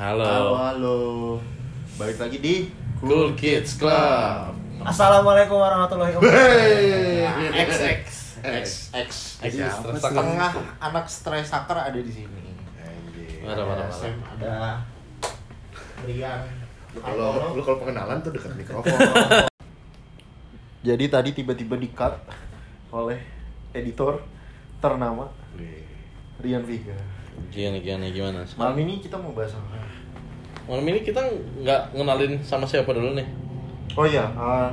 Halo. Halo, halo. Balik lagi di Cool Kids Club. Assalamualaikum warahmatullahi wabarakatuh. X XX. X X. X, setengah anak stres sucker ada di sini. Mana. Sam, ada Rian. Kalau lu kalau pengenalan tuh dekat mikrofon. Jadi tadi tiba-tiba di cut oleh editor ternama Rian Viga. Gimana gimana gimana? Malam ini kita mau bahas apa? Malam ini kita nggak ngenalin sama siapa dulu nih. Oh iya, eh,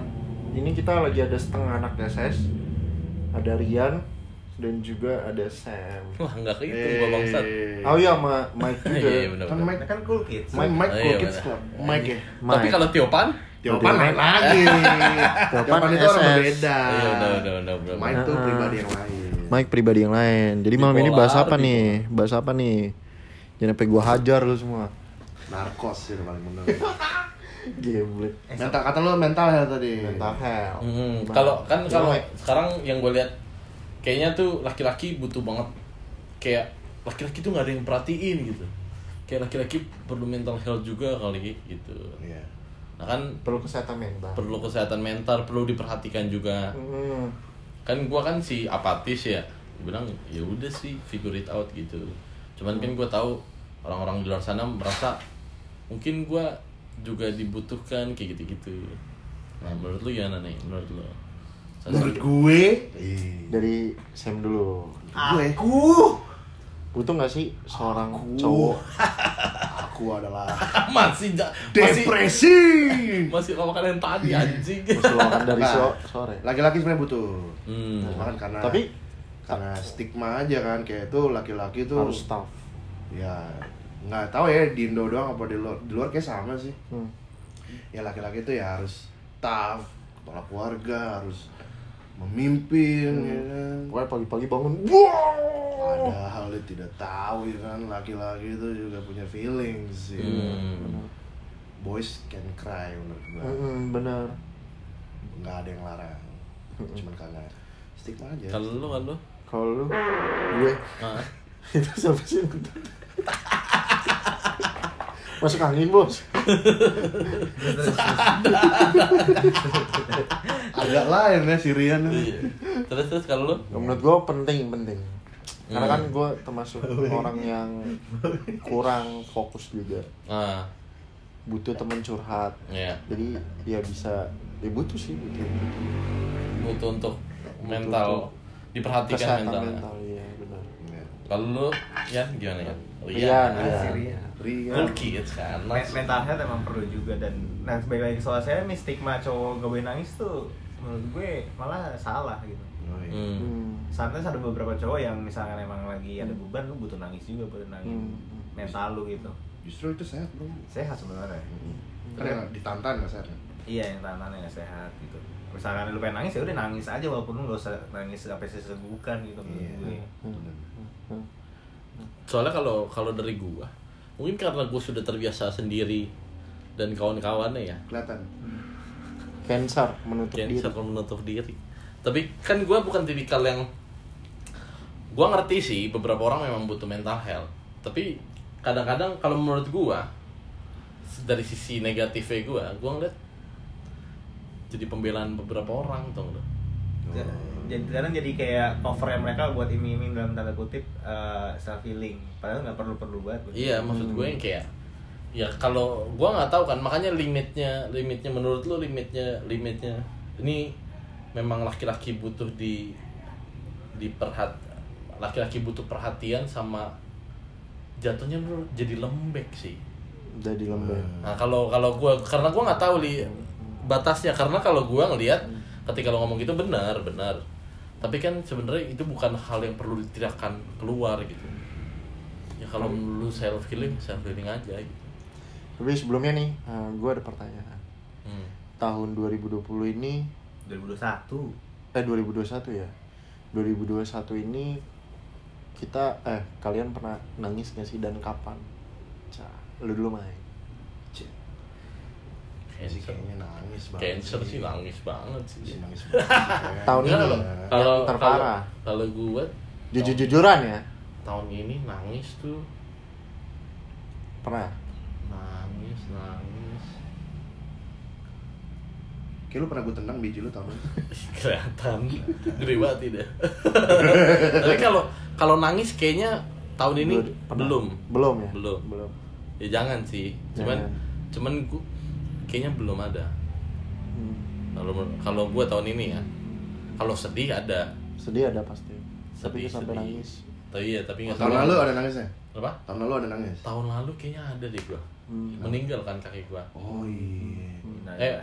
ini kita lagi ada setengah anak SS. Ada Rian dan juga ada Sam. Wah nggak kehitung gua bangsat. Oh iya, sama Mike juga. Iya iya, benar. Kan benar. Mike Kan cool kids. Mike Mike Oh, Cool iya, Kids. Club. Mike ya. Tapi kalau Tiopan? Tiopan lain lagi. Tiopan itu orang berbeda. Iya udah udah udah udah. Mike tuh Ah. pribadi yang lain. Mike pribadi yang lain. Jadi malam ini bahas apa nih? Bahas apa nih? Jangan sampai gua hajar lu semua. Narkos sih paling bener. Gimlet. mental kata lu mental health tadi. Mental health. Hmm, Gimana? kalau kan kalau sekarang yang gue lihat kayaknya tuh laki-laki butuh banget kayak laki-laki tuh nggak ada yang perhatiin gitu kayak laki-laki perlu mental health juga kali gitu Iya. nah kan perlu kesehatan mental. perlu kesehatan mental perlu diperhatikan juga Hmm. Kan gua kan si apatis ya Gua bilang ya udah sih figure it out gitu cuman kan gua tahu orang-orang di luar sana merasa mungkin gua juga dibutuhkan kayak gitu-gitu nah menurut lu gimana nih menurut lu Menurut gue, Ih. Dari Sam dulu. gue Aku. Butuh nggak sih seorang Aku. cowok aku adalah masih ja- masih depresi. masih lawakan yang tadi anjing Keseluruhan dari Nah, so- sore? Laki-laki sebenarnya butuh. hmm. Kan karena Tapi karena stigma aja kan kayak itu laki-laki tuh harus tough. ya nggak tahu ya di Indo doang apa di luar di luar kayak sama sih Hmm. ya laki-laki itu ya harus tough kepala keluarga harus memimpin Hmm. ya kan Pokoknya pagi-pagi bangun. Wow. Ada hal yang tidak tahu ya kan laki-laki itu juga punya feelings ya. Hmm. boys can cry menurut gua Hmm, benar. nggak ada yang larang cuman karena stigma aja kalau lu kan lu Kalau lu, gue Ah. itu siapa sih? Masuk angin bos. agak lain ya si Rian ini. Iya. terus terus kalau lu menurut gue penting penting. Karena Hmm. kan gue termasuk orang yang kurang fokus juga. ah Butuh temen curhat. ya Jadi ya bisa, ya butuh sih butuh. butuh untuk mental diperhatikan Kesehatan mentalnya mental, iya benar. Ya. kalau lu ya gimana ya Rian, Rian. Rian. Rian Cool kids kan Men- Mental health emang perlu juga dan nah sebaik lagi soal saya nih stigma cowok gak boleh nangis tuh menurut gue malah salah gitu. Oh, iya. hmm. Hmm. Sometimes ada beberapa cowok yang misalkan emang lagi ada beban lu butuh nangis juga butuh nangis Hmm. mental lu gitu. justru itu sehat bro Sehat sebenarnya. karena ditantan nggak sehat kan? Iya yang tangan yang sehat gitu. Misalkan lu pengen nangis ya udah nangis aja walaupun lu gak usah nangis sampai sesegukan gitu menurut Iya. gue. Hmm. soalnya kalau kalau dari gua mungkin karena gua sudah terbiasa sendiri dan kawan-kawannya ya kelihatan Cancer menutup diri. cancer menutup diri tapi kan gua bukan tipikal yang gua ngerti sih beberapa orang memang butuh mental health. Tapi kadang-kadang kalau menurut gua dari sisi negatifnya gua gua ngeliat jadi pembelaan beberapa orang tuh Ja- jadi kadang jadi kayak cover mereka buat iming-iming dalam tanda kutip self healing padahal nggak perlu perlu banget Iya, maksud gue yang kayak ya kalau gua nggak tahu kan makanya limitnya limitnya menurut lu limitnya limitnya ini memang laki-laki butuh di diperhat laki-laki butuh perhatian sama jatuhnya lu jadi lembek sih. Jadi lembek. Nah, kalau kalau gua karena gua nggak tahu li batasnya karena kalau gua ngelihat ketika lo ngomong gitu benar, benar. Tapi kan sebenarnya itu bukan hal yang perlu diteriakkan keluar gitu. Ya kalau lu self healing, self healing aja gitu. Tapi sebelumnya nih, gue ada pertanyaan. Hmm. Tahun 2020 ini, 2021 eh 2021 ya. 2021 ini kita eh kalian pernah nangis gak sih dan kapan? Cah, lu dulu main. Cek. Cancer. sih kayaknya nangis banget Cancer sih nangis banget sih. Sih nangis banget Tahun ini kalau kalau terparah. kalau- gua Jujur-jujuran ya? tahun ini nangis tuh Pernah? nangis nangis Kayak lu pernah gue tendang biji lu tau lu kelihatan. Gede banget tidak tapi kalau kalau nangis kayaknya tahun ini Belum- pernah. belum. Belum ya? Belum. Belum. Ya jangan sih. Cuman Jangan. cuman gua, kayaknya belum ada. Hmm. kalau kalau gua tahun ini ya. Kalau sedih ada. Sedih ada pasti. Tapi Sedih, sampai sedih. nangis. Tapi iya tapi nggak Tahun lalu ada nangisnya? apa? Tahun lalu ada nangis? tahun lalu kayaknya ada deh gua. Hmm. meninggal kan kakek gua. Oh iya. Nah, Eh.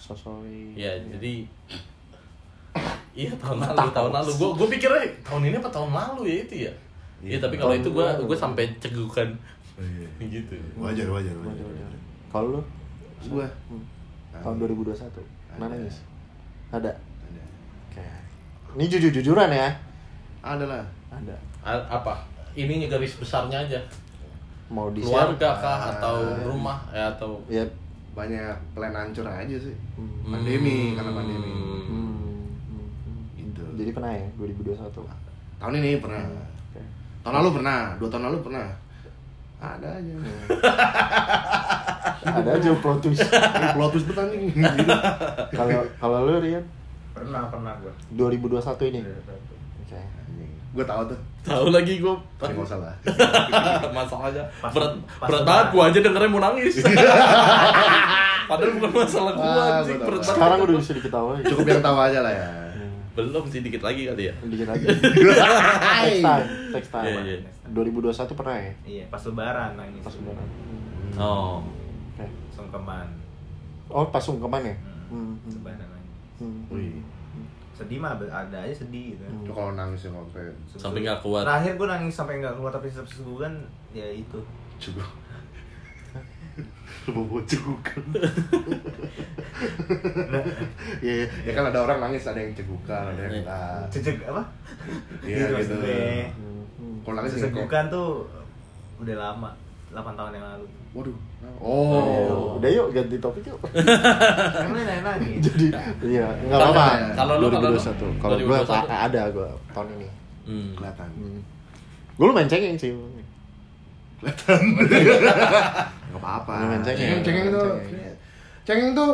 Iya. sosoi ya jadi iya tahun lalu tahun lalu. Gua gua pikirnya tahun ini apa tahun lalu ya itu ya? Iya, Iya, tapi kalau itu gua lalu. gua sampai cegukan. Oh, iya. gitu. Wajar, wajar, Wajar, wajar wajar. kalau lu? Gua? Hmm. Tahun 2021 Ada. nangis ada. Ada. Oke. Ini jujur jujuran ya? Ada lah. Ada. A- apa? Ininya garis besarnya aja. Mau di keluarga kah Ah. atau rumah ya atau ya Banyak plan hancur aja sih hmm. Pandemi, karena pandemi Hmm. Hmm. Hmm. Hmm. Gitu jadi pernah ya 2021 oke Tahun ini pernah Tahun lalu pernah, dua tahun lalu pernah Ada aja ada aja plot twist Ini plot twist betul nih Gitu. kalau kalau lu Rian Pernah, pernah gua. 2021 ini Iya, satu. Gue tahu tuh. Tahu lagi gua. Tapi nggak usah lah. Masalahnya. Pas- berat pas berat banget gua aja dengernya mau nangis. Padahal bukan masalah gua Ah, anjing berat banget. sekarang udah bisa diketahui. Cukup yang tahu aja lah ya. Belum sih dikit lagi kali ya. Dikit lagi. Text time text time. Iya, iya. 2021 pernah ya? Iya, pas lebaran nangis. pas lebaran. Oh. Oke. Sungkeman. oh pas sungkeman ya? Hmm. Hmm, hmm. Lebaran nangis. Hmm. Wih Sedih mah ada aja sedih gitu. Hmm. Kalau nangis ya sampai Sampai nggak kuat. Terakhir gua nangis sampai nggak keluar tapi setiap sebulan ya itu. Cukup Lu bawa cegukan Iya, iya. ya kan ada orang nangis, ada yang cegukan, ada yang ah, Cecek apa? Iya gitu gue. Hmm. Kalau nangis yang Sesegukan tuh udah lama, 8 tahun yang lalu. waduh Oh, Oh, udah yuk ganti topik yuk. Lu nanya nangis. Jadi iya, nggak Kalau- apa-apa. kalau lu, kalau lu? 2021. Kalau gua 2021. a- ada gua tahun ini. hmm. kelihatan Hmm. Gue lu main cengeng sih. Gak apa-apa Ini main cengeng. Cengeng, cengeng tuh Cengeng. Cengeng tuh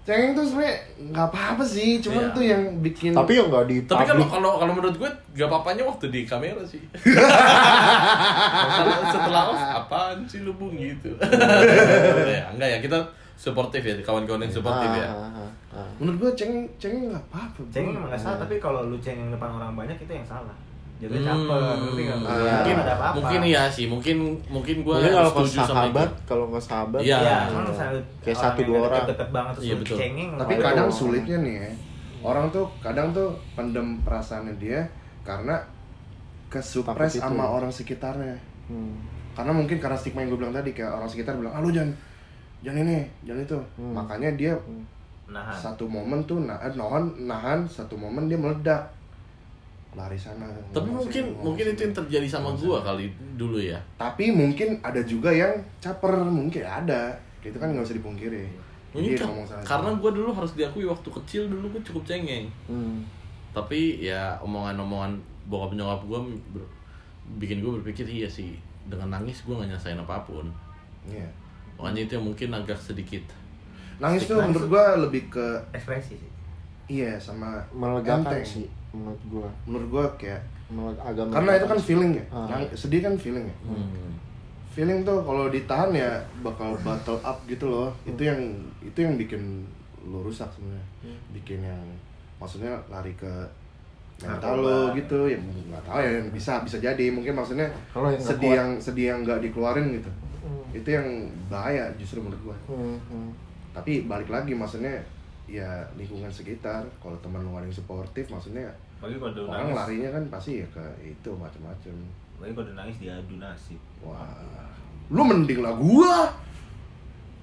Cengeng tuh sebenernya nggak apa-apa sih, cuman Iya. tuh yang bikin Tapi yang nggak di Tapi kalau kalau kalau menurut gue gak apa-apanya waktu di kamera sih. setelah, setelah off apaan sih lu bung gitu. ya, enggak ya kita suportif ya kawan-kawan yang suportif ya. Ah, ah, ah. Menurut gua cengeng cengeng nggak apa-apa. Cengeng emang gak salah, tapi kalau lu cengeng depan orang banyak itu yang salah. Jadi caper, ngerti nggak? lu? Ah, Mungkin mungkin ada apa-apa. mungkin iya sih, mungkin mungkin gue Mungkin kalau setuju sama sahabat, kalau nggak sahabat, Iya. Iya, kan misalnya Kayak orang satu, dua orang. Deket-deket banget terus Iya, betul. cengeng. Tapi kadang itu- sulitnya nih ya, orang tuh kadang tuh pendem perasaannya dia karena kesupres sama orang sekitarnya. Hmm. Karena mungkin karena stigma yang gue bilang tadi kayak orang sekitar bilang, ah lu jangan jangan ini, jangan itu. Hmm. Makanya dia Hmm. Nahan. satu momen tuh nah, nahan, nahan, satu momen dia meledak lari sana. Tapi mungkin ngomong mungkin itu yang terjadi sama sana. kali dulu ya. Tapi mungkin ada juga yang caper, mungkin ada. Itu kan nggak usah dipungkiri. Mungkin kan- ngomong sana. karena gua dulu harus diakui waktu kecil dulu gua cukup cengeng. Hmm. Tapi ya omongan-omongan bokap nyokap gua ber- bikin gua berpikir iya sih dengan nangis gua gak nyasain apa pun. Iya. Makanya itu yang mungkin agak sedikit Nangis tuh Nangis menurut gua lebih ke Ekspresi sih. iya sama Melegakan sih menurut gua. Menurut gua kayak Meleg agak karena itu kan feeling ya. Ah. Nang- sedih kan feeling ya. Hmm. Feeling tuh kalau ditahan ya bakal battle up gitu loh. Itu yang itu yang bikin lo rusak sebenarnya. Hmm. Bikin yang maksudnya lari ke mental lo gitu ya nggak tahu ya bisa bisa jadi mungkin maksudnya Kalau yang sedih yang sedih yang nggak dikeluarin gitu Hmm. itu yang bahaya justru menurut gua Hmm, hmm. tapi balik lagi maksudnya ya lingkungan sekitar. Kalau teman lu ada yang suportif maksudnya Bagi kalau udah orang nangis, larinya kan pasti ya ke itu macam-macam bagi kalau udah nangis diadu nasib. wah. Lu mending lah gua.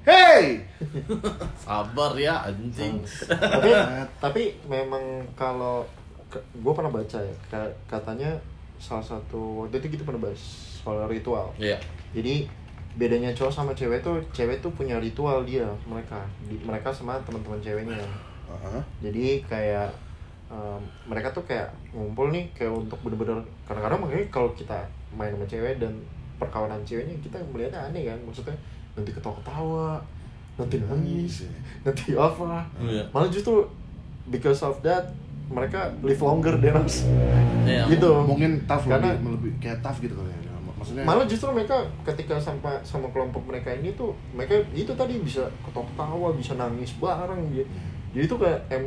Hey! Sabar ya anjing. tapi tapi memang kalau gue pernah baca ya ka- katanya salah satu waktu itu kita pernah bahas soal ritual. Iya. jadi bedanya cowok sama cewek tuh cewek tuh punya ritual dia mereka Di- mereka sama teman-teman ceweknya Heeh. jadi kayak em, mereka tuh kayak ngumpul nih kayak untuk bener-bener kadang-kadang makanya kalau kita main sama cewek dan perkawanan ceweknya kita melihatnya aneh kan maksudnya nanti ketawa-ketawa nanti nangis Iya. nanti apa Iya. malah justru because of that mereka live longer than us Iya. gitu mungkin tough Karena- lebih, lebih kayak tough gitu kali ya maksudnya. Malah justru mereka ketika sama sama kelompok mereka ini tuh mereka itu tadi bisa ketawa bisa nangis bareng gitu jadi itu kayak em,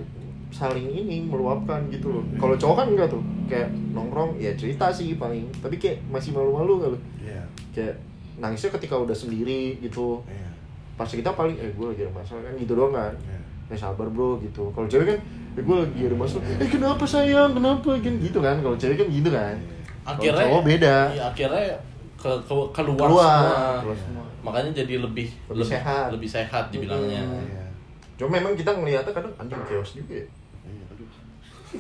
saling ini meluapkan gitu loh. Kalau cowok kan enggak tuh. Kayak nongkrong ya cerita sih paling tapi kayak masih malu-malu kalau iya. Kayak nangisnya ketika udah sendiri gitu. Iya. Pas kita paling eh gue lagi ada masalah kan gitu doang kan. Iya. Eh sabar bro gitu. Kalau cewek kan eh gue lagi ada masalah. Eh kenapa sayang? Kenapa? Kan gitu kan. Kalau cewek kan gitu kan. Kalau akhirnya cowok beda. iya, akhirnya ke, ke keluar, Keluar, semua. keluar semua. makanya jadi lebih Lebih sehat. lebih sehat dibilangnya Hmm. iya cuma memang kita ngeliatnya kadang anjing chaos juga ya Iya, aduh.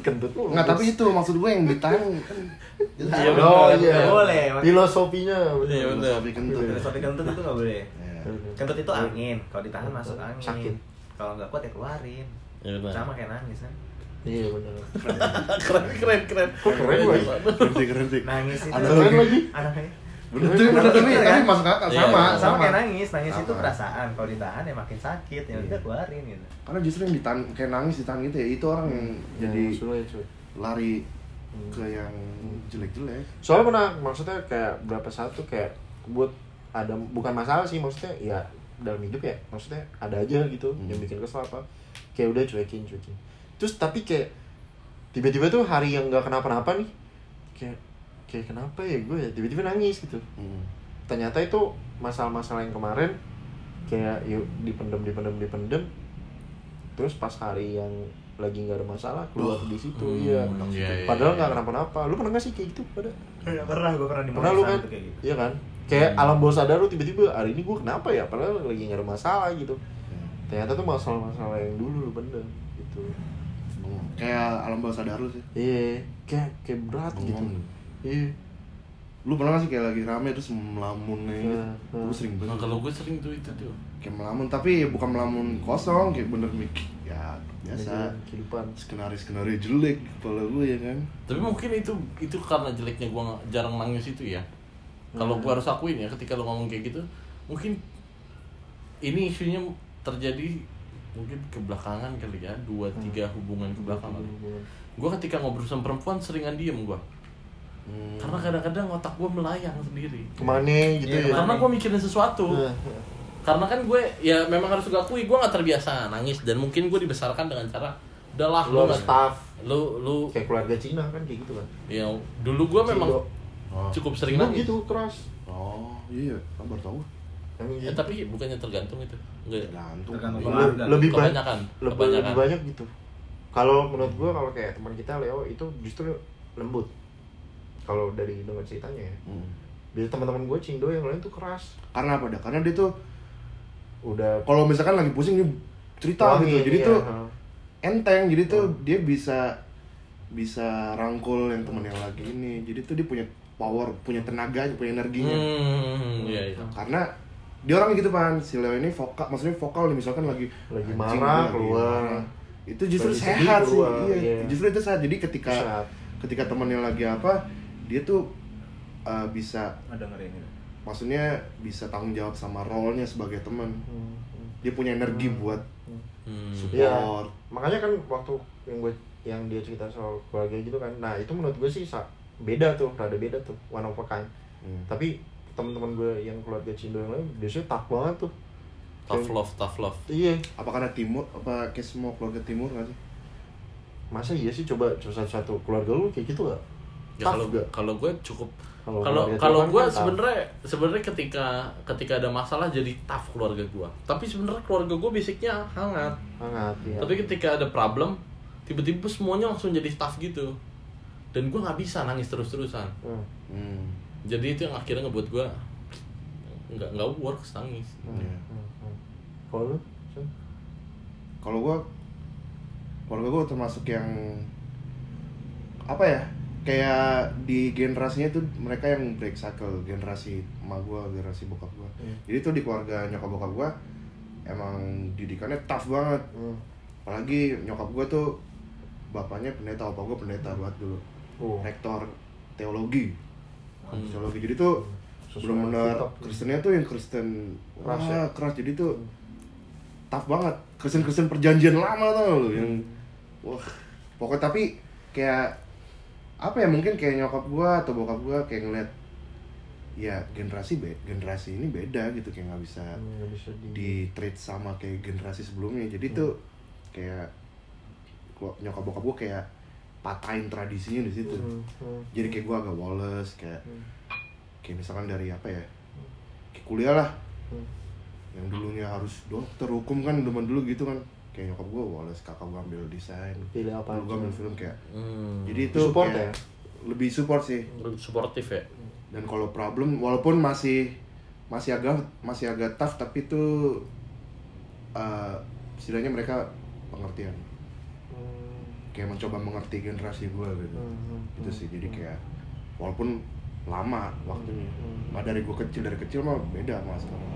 kentut lu Nggak, tapi itu maksud gue yang ditahan kan Iya, oh bener. iya boleh. filosofinya Iya, bener. Filosofi kentut. Filosofi kentut itu nggak boleh. Iya. Kentut itu angin, kalau ditahan masuk angin. Sakit. Kalau nggak kuat ya keluarin. Iya, benar. Sama kayak nangis kan. iya benar keren keren keren Kok keren, Boy? Keren keren sih. Nangis itu. Ada keren lagi Anaknya. Bener tuh, bener tapi Iya, tapi kan? masuk akal Iya, sama, iya. Sama kayak nangis, nangis itu Sama. perasaan. Kalau ditahan ya makin sakit, ya udah keluarin gitu. Karena justru yang ditahan kayak nangis ditahan gitu ya, itu orang yang jadi Ya, sulit, sulit. lari ke yang jelek-jelek. soalnya pernah maksudnya kayak berapa saat tuh kayak buat ada bukan masalah sih maksudnya ya dalam hidup ya maksudnya ada aja gitu Hmm. yang bikin kesel apa kayak udah cuekin cuekin terus tapi kayak tiba-tiba tuh hari yang nggak kenapa-napa nih kayak kayak kenapa ya gue ya tiba-tiba nangis gitu Hmm. ternyata itu masalah-masalah yang kemarin kayak yuk dipendem dipendem dipendem terus pas hari yang lagi nggak ada masalah keluar Oh. di situ Hmm, iya iya, iya, padahal iya. nggak kenapa-napa lu pernah nggak sih kayak gitu pada Pernah, pernah gue pernah di pernah lu kan kayak gitu. iya kan kayak alam bawah sadar lu tiba-tiba hari ini gue kenapa ya padahal lagi nggak ada masalah gitu Hmm. ternyata tuh masalah-masalah yang dulu lu bener gitu Hmm. Kayak alam bawah sadar lu sih. iya kayak kayak berat gitu. Iya. Lu pernah gak sih kayak lagi rame terus melamun kayak gitu? Nah, nah. Gue sering Nah, banget. kalau gue sering tuh itu tuh. Kayak melamun tapi bukan melamun kosong kayak bener mikir ya biasa. Dengan kehidupan. Skenario skenario jelek kepala gue ya kan? Tapi mungkin itu itu karena jeleknya gue jarang nangis itu ya. Kalau gue harus akuin ya ketika lo ngomong kayak gitu mungkin ini isunya terjadi mungkin kebelakangan kali ya dua tiga hubungan kebelakangan. Gue ketika ngobrol sama perempuan seringan diem gue Hmm. karena kadang-kadang otak gue melayang sendiri. Ke mana gitu Iya, ya? Karena gue mikirin sesuatu. Nah, karena kan gue ya memang harus gue akui gue gak terbiasa nangis. Dan mungkin gue dibesarkan dengan cara udahlah lu nggak- harus tough lu lu. Kayak keluarga Cina kan kayak gitu kan. Ya dulu gue memang oh. cukup sering Cindo nangis. gitu keras. Oh. Iya kan baru tahu. Ya, gitu. tapi bukannya tergantung itu. Enggak ya? tergantung. Tergantung Le- keluarga. lebih banyak Kebanyakan, lebih, lebih banyak gitu. Kalau menurut gua kalau kayak teman kita Leo itu justru lembut kalau dari dengar ceritanya ya Hmm. biar teman-teman gue Cindo yang lain tuh keras karena apa dah karena dia tuh udah kalau misalkan lagi pusing dia cerita wangi, gitu jadi iya, tuh ha. enteng jadi tuh Hmm. dia bisa bisa rangkul yang temen yang lagi ini jadi tuh dia punya power punya tenaga punya energinya Hmm, iya iya. karena dia orang gitu pan si Leo ini vokal maksudnya vokal nih misalkan lagi Lagi marah, lagi keluar. marah. itu justru Lagi sehat sih keluar, iya. iya. justru itu sehat jadi ketika Sehat. ketika temennya lagi apa dia tuh uh, bisa dengerin gitu. maksudnya bisa tanggung jawab sama role-nya sebagai teman Hmm, hmm. dia punya energi buat Hmm. Iya, support makanya kan waktu yang gue yang dia cerita soal keluarga gitu kan, nah itu menurut gue sih beda tuh, rada beda tuh, one of a kind. Hmm. Tapi teman-teman gue yang keluarga Cindo yang lain biasanya tough banget tuh. Tough love, tough love. Iya, apa karena timur apa kayak semua keluarga timur nggak sih masa iya sih coba coba satu-satu keluarga lu kayak gitu gak? Ya Tough kalau kalau gue cukup Kalau kalau gue sebenarnya sebenarnya ketika ketika ada masalah jadi tough keluarga gue. Tapi sebenarnya keluarga gue basicnya hangat. Hangat, ya. Tapi ketika ada problem tiba-tiba semuanya langsung jadi tough gitu. Dan gue nggak bisa nangis terus-terusan. Hmm, hmm. Jadi itu yang akhirnya ngebuat gue nggak nggak works nangis. hmm, Iya. hmm, hmm. Kalau kalau gua keluarga gua termasuk yang apa ya kayak di generasinya tuh mereka yang break cycle generasi emak gua generasi bokap gua. Hmm. jadi tuh di keluarga nyokap bokap gua emang didikannya tough banget. Hmm. apalagi nyokap gua tuh bapaknya pendeta opa gua pendeta banget dulu. Oh. rektor teologi. Hmm. teologi. Jadi tuh sesuai benar-benar kitab. Kristennya tuh yang Kristen. Keras wah, ya? keras. Jadi tuh tough banget. Kristen Kristen perjanjian lama tau lu yang wah. Pokoknya tapi kayak apa ya mungkin kayak nyokap gua atau bokap gua kayak ngeliat ya generasi be generasi ini beda gitu kayak nggak bisa Hmm, bisa di, di treat sama kayak generasi sebelumnya. Jadi tuh kayak gua nyokap bokap gua kayak patahin tradisinya di situ. Hmm, hmm, jadi kayak gua agak woles kayak hmm, kayak misalkan dari apa ya kayak kuliah lah. Hmm. yang dulunya harus dokter hukum kan zaman dulu gitu kan kayak nyokap gue woles kakak gue ambil desain. Pilih apa gue ambil film kayak Hmm. jadi itu Support kayak ya? lebih support sih. Lebih suportif ya? Dan kalau problem walaupun masih masih agak masih agak tough tapi itu eh, setidaknya mereka pengertian. Hmm, kayak mencoba mengerti generasi gue gitu. Hmm, itu hmm, sih jadi hmm. kayak walaupun lama waktunya Hmm. nah dari gue kecil dari kecil mah beda sekarang.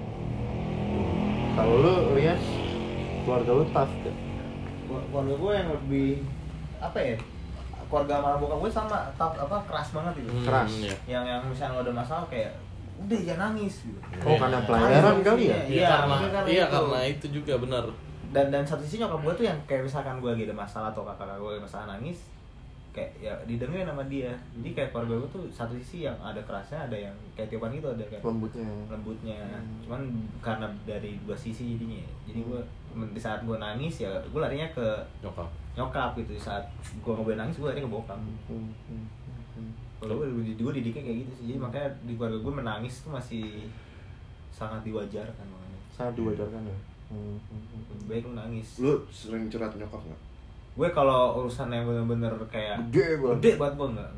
Kalau lu lihat keluarga lu tough kan keluarga gue yang lebih apa ya keluarga sama bokap gue sama tap, apa keras banget gitu Hmm, Keras. iya. yang yang misalnya lo ada masalah kayak udah jangan nangis gitu oh karena pelayaran kali ya Iya, Iya, karena karena iya itu. karena itu juga benar. dan dan satu sisi nyokap gue tuh yang kayak misalkan gue lagi ada masalah atau kakak kakak gue ada masalah nangis kayak ya didengerin sama dia jadi kayak keluarga gue tuh satu sisi yang ada kerasnya ada yang kayak tiupan gitu ada kayak lembutnya lembutnya Hmm. cuman karena dari dua sisi jadinya jadi gue di saat gue nangis ya gue larinya ke Nyokap. nyokap gitu di saat gue nggak boleh nangis gue larinya ke bokap Hmm, hmm, hmm. kalau gue gue didiknya kayak gitu sih jadi makanya di keluarga gue menangis tuh masih sangat diwajarkan makanya sangat diwajarkan ya Hmm, hmm, hmm. baik lu nangis lu sering curhat nyokap nggak gue kalau urusan yang bener-bener kayak Gede banget. gede banget gue enggak.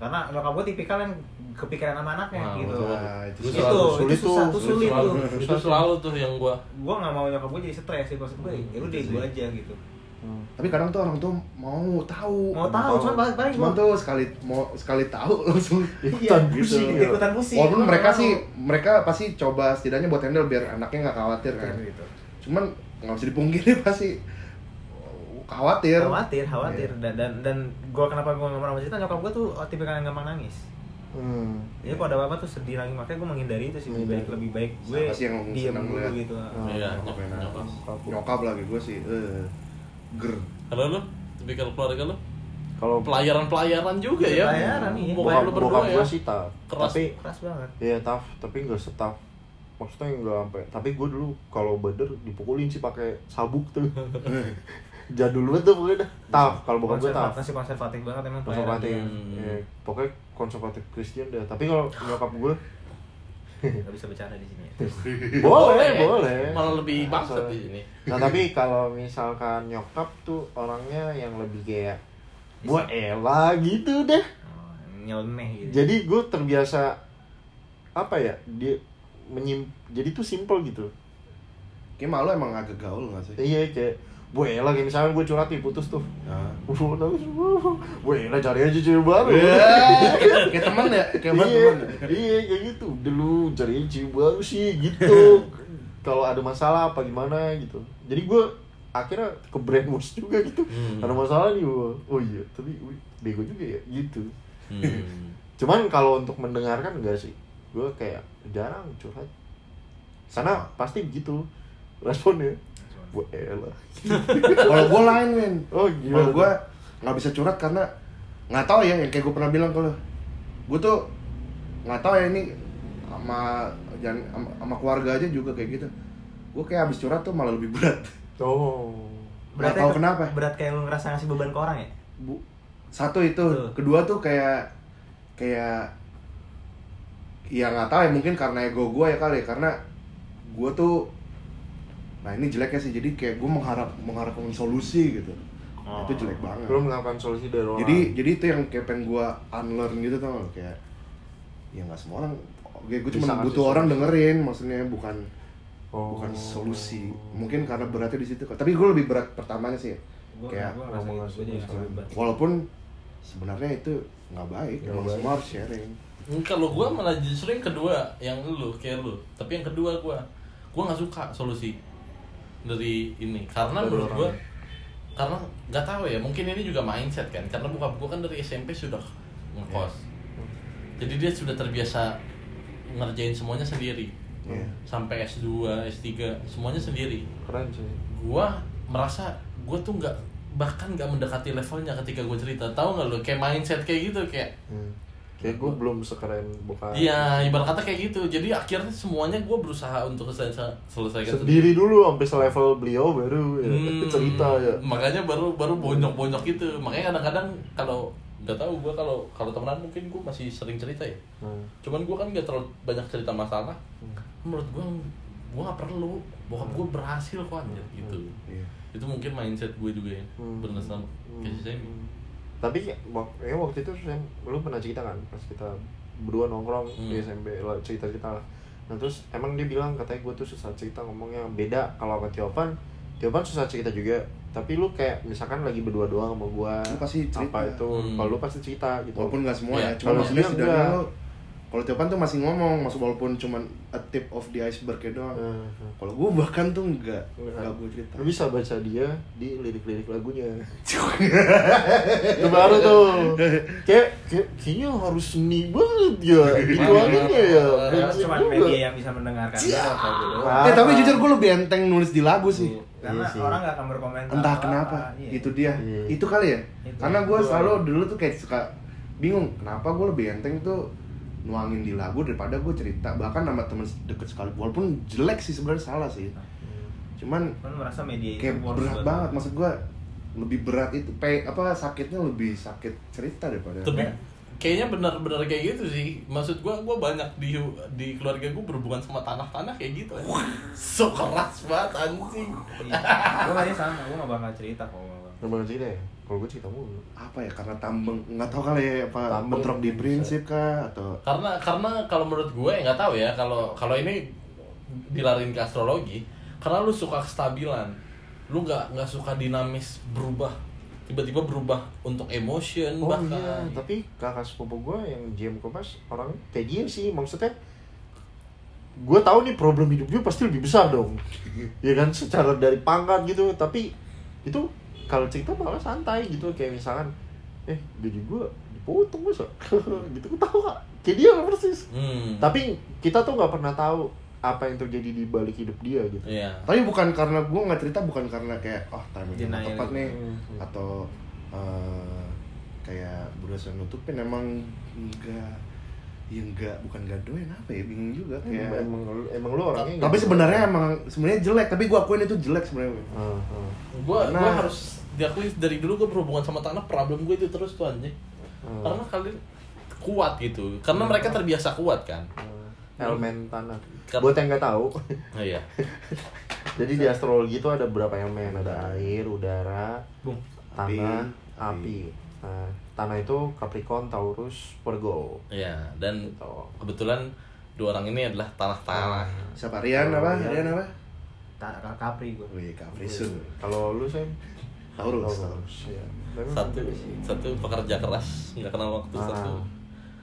Karena nyokap gue tipikal yang kepikiran sama anaknya Nah, gitu. Nah, itu Itu itu, selalu itu sulit susah tuh, tuh sulit sulit Selalu- tuh. Itu selalu tuh yang gua. Gue nggak mau nyokap gue jadi stres sih maksud gue ya udah Itu gue aja gitu. Hmm. tapi kadang tuh orang tuh mau tahu. Mau tahu cuman paling paling cuman gue tuh sekali mau sekali tahu langsung Ikutan Iya, pusing gitu. ikutan pusing. Walaupun mereka sih mau. mereka pasti coba setidaknya buat handle biar anaknya nggak khawatir kan gitu. cuman nggak bisa dipungkiri pasti khawatir khawatir khawatir Iya. dan dan dan gue kenapa gue nggak pernah cerita nyokap gue tuh oh, tipikal yang gampang nangis Hmm. jadi kalau ada apa-apa tuh sedih lagi makanya gue menghindari itu sih lebih baik lebih baik gue Siapa sih yang diem senang dulu lihat? gitu Oh. Iya, nyokap nyokap. Nyokap. lagi gue sih eh ger Kalau lu, tipikal keluarga lu kalau pelayaran-pelayaran juga ya. Pelayaran, iya. Bokap lu berdua ya. sih tough Keras. tapi keras banget Iya tough, tapi nggak setaf. Maksudnya nggak sampai. Tapi gue dulu kalau bader dipukulin sih pakai sabuk tuh. Jadul banget tuh pokoknya dah. Tough, kalau bokap gue tough. masih konservatif banget emang Konservatif. Hmm. Ya, pokoknya konservatif Kristen dah. Tapi kalau nyokap gue Gak bisa bercanda di sini ya. boleh, boleh. Malah lebih bangsat di sini. Nah tapi kalau misalkan nyokap tuh orangnya yang lebih kayak gue elah gitu deh. Oh, nyeleneh gitu Jadi gue terbiasa apa ya dia menyim jadi tuh simple gitu. kayak malu emang agak gaul nggak sih Iya kayak gue lagi misalnya gue curhat nih putus tuh. Nah. Uh, nangis. Gue lah cari aja cewek baru. Iya, kayak teman ya kayak iya, teman ya? iya kayak gitu. Dulu cari aja cewek baru sih gitu. Kalau ada masalah apa gimana gitu. Jadi gue akhirnya ke brainwash juga gitu. Hmm. ada masalah nih gua. oh iya tapi wih, bego juga ya gitu. Hmm. cuman kalau untuk mendengarkan enggak sih. Gue kayak jarang curhat. Karena pasti begitu responnya gue elah. Kalau gue lain men. Oh kalau gue nggak bisa curhat karena nggak tahu ya yang kayak gue pernah bilang kalau gue tuh nggak tahu ya ini sama jangan sama, sama keluarga aja juga kayak gitu. Gue kayak habis curhat tuh malah lebih berat. Oh. Nggak tahu kenapa. berat kayak lu ngerasa ngasih beban ke orang ya? Bu satu itu. Tuh. kedua tuh kayak kayak ya nggak tahu ya mungkin karena ego gue ya kali ya, karena gue tuh nah ini jeleknya sih jadi kayak gue mengharap mengharapkan solusi gitu Oh. itu jelek banget belum melakukan solusi dari orang jadi jadi itu yang kayak pengen gue unlearn gitu tau gak? kayak ya nggak semua orang gue cuma butuh orang solusi. dengerin maksudnya bukan Oh. bukan solusi mungkin karena beratnya di situ tapi gue lebih berat pertamanya sih Gua- kayak gua ngomong gitu, solusi. walaupun sebenarnya itu nggak baik baik. semua harus sharing Kalau gua malah justru yang kedua, yang lu kayak lu. Tapi yang kedua gua, gua nggak suka solusi dari ini. Karena menurut gua karena nggak tahu ya mungkin ini juga mindset kan. Karena bokap gua kan dari SMP sudah ngekos. Jadi dia sudah terbiasa ngerjain semuanya sendiri. Iya. sampai S2, S3 semuanya sendiri. Keren sih. Gua merasa gua tuh nggak bahkan nggak mendekati levelnya ketika gue cerita. Tahu nggak lo kayak mindset kayak gitu kayak hmm. Kayak gue belum sekeren bokap Iya, ibarat kata kayak gitu. Jadi akhirnya semuanya gue berusaha untuk selesai selesaikan sendiri dulu sampai selevel beliau baru ya, Hmm, cerita ya Makanya baru baru bonyok-bonyok gitu. Makanya kadang-kadang kalau nggak tahu gue kalau kalau temenan mungkin gue masih sering cerita ya. Hmm. Cuman gue kan nggak terlalu banyak cerita masalah. Hmm. Menurut gue gue nggak perlu. Bokap gue berhasil kok anjir gitu. Iya. Itu mungkin mindset gue juga ya. Hmm. Bener sama Hmm. kayak si Semi. Tapi wak- ya waktu itu Sam, lu pernah cerita kan pas kita berdua nongkrong di Hmm. SMP lah cerita cerita lah nah terus emang dia bilang katanya gue tuh susah cerita ngomongnya beda kalau sama Tiopan Tiopan susah cerita juga tapi lu kayak misalkan lagi berdua doang sama gue Lu pasti cerita. apa itu Hmm. kalau lu pasti cerita gitu Walaupun nggak semua Iya. ya, cuma maksudnya setidaknya enggak. Kalau Tiopan tuh masih ngomong, maksud walaupun cuma a tip of the iceberg doang. Hmm, hmm. Kalau gue bahkan tuh enggak, Enggak. enggak gue cerita. lu bisa baca dia di lirik-lirik lagunya itu baru tuh kayak, kayak kayaknya harus seni banget ya gitu aja ya Karena Brengsek cuma media yang bisa mendengarkan. Ah. Eh tapi jujur gue lebih enteng nulis di lagu sih. Karena Iya sih. orang nggak akan berkomentar. Entah kenapa, Iya. itu dia. Iya. Itu kali ya. Itu. Karena gue selalu dulu tuh kayak suka bingung kenapa gue lebih enteng tuh nuangin di lagu daripada gue cerita bahkan sama temen deket sekali walaupun jelek sih sebenarnya salah sih cuman Kan merasa media itu kayak berat banget maksud gue lebih berat itu pe apa sakitnya lebih sakit cerita daripada Tapi kayaknya benar-benar kayak gitu sih. Maksud gua gua banyak di di keluarga gua berhubungan sama tanah-tanah kayak gitu. anjing. So keras banget anjing. Gue kayaknya sama, gue gak bakal cerita kok. Lu bakal cerita ya? Kalau gue cerita mulu apa ya karena tambeng nggak tahu kali ya apa Tambeng bentrok di prinsip kah atau Karena karena kalau menurut gue nggak tahu ya kalau kalau ini dilarin ke astrologi karena lu suka kestabilan. Lu nggak nggak suka dinamis berubah tiba-tiba berubah untuk emotion Oh bahkan. iya, tapi kakak sepupu gue yang GM Kompas orang kayak dia sih maksudnya gue tahu nih problem hidup dia pasti lebih besar dong ya kan secara dari pangkat gitu tapi itu kalau cerita malah santai gitu kayak misalkan eh gaji gue dipotong masa gitu gue tahu kak kayak dia persis Hmm. tapi kita tuh nggak pernah tahu apa yang terjadi di balik hidup dia gitu Iya. tapi bukan karena gue nggak cerita bukan karena kayak oh timingnya nggak tepat gitu. nih Hmm. atau eh, kayak berusaha nutupin emang enggak ya enggak bukan enggak doyan apa ya bingung juga kayak emang, emang, emang lu orangnya tapi sebenarnya emang sebenarnya jelek tapi gue akuin itu jelek sebenarnya Gua Karena- gua harus diakui dari dulu gue berhubungan sama tanah problem gue itu terus tuh anjing. ah. Karena kalian kuat gitu. Karena mereka terbiasa kuat kan. Ah, elemen tanah Kan- buat yang nggak tahu Oh iya. Jadi di astrologi itu ada berapa elemen? Ada air, udara, Bung. tanah, Api. api. Nah, tanah itu Capricorn, Taurus, Virgo. Iya, dan Gitu. kebetulan dua orang ini adalah tanah-tanah. siapa Rian apa Rian. Rian apa Tak Capri gue. Wih, Caprisun. Kalau lu Sam? Taurus. Taurus. Ya. Tapi Satu sih. satu pekerja keras, nggak kenal waktu Ah, satu.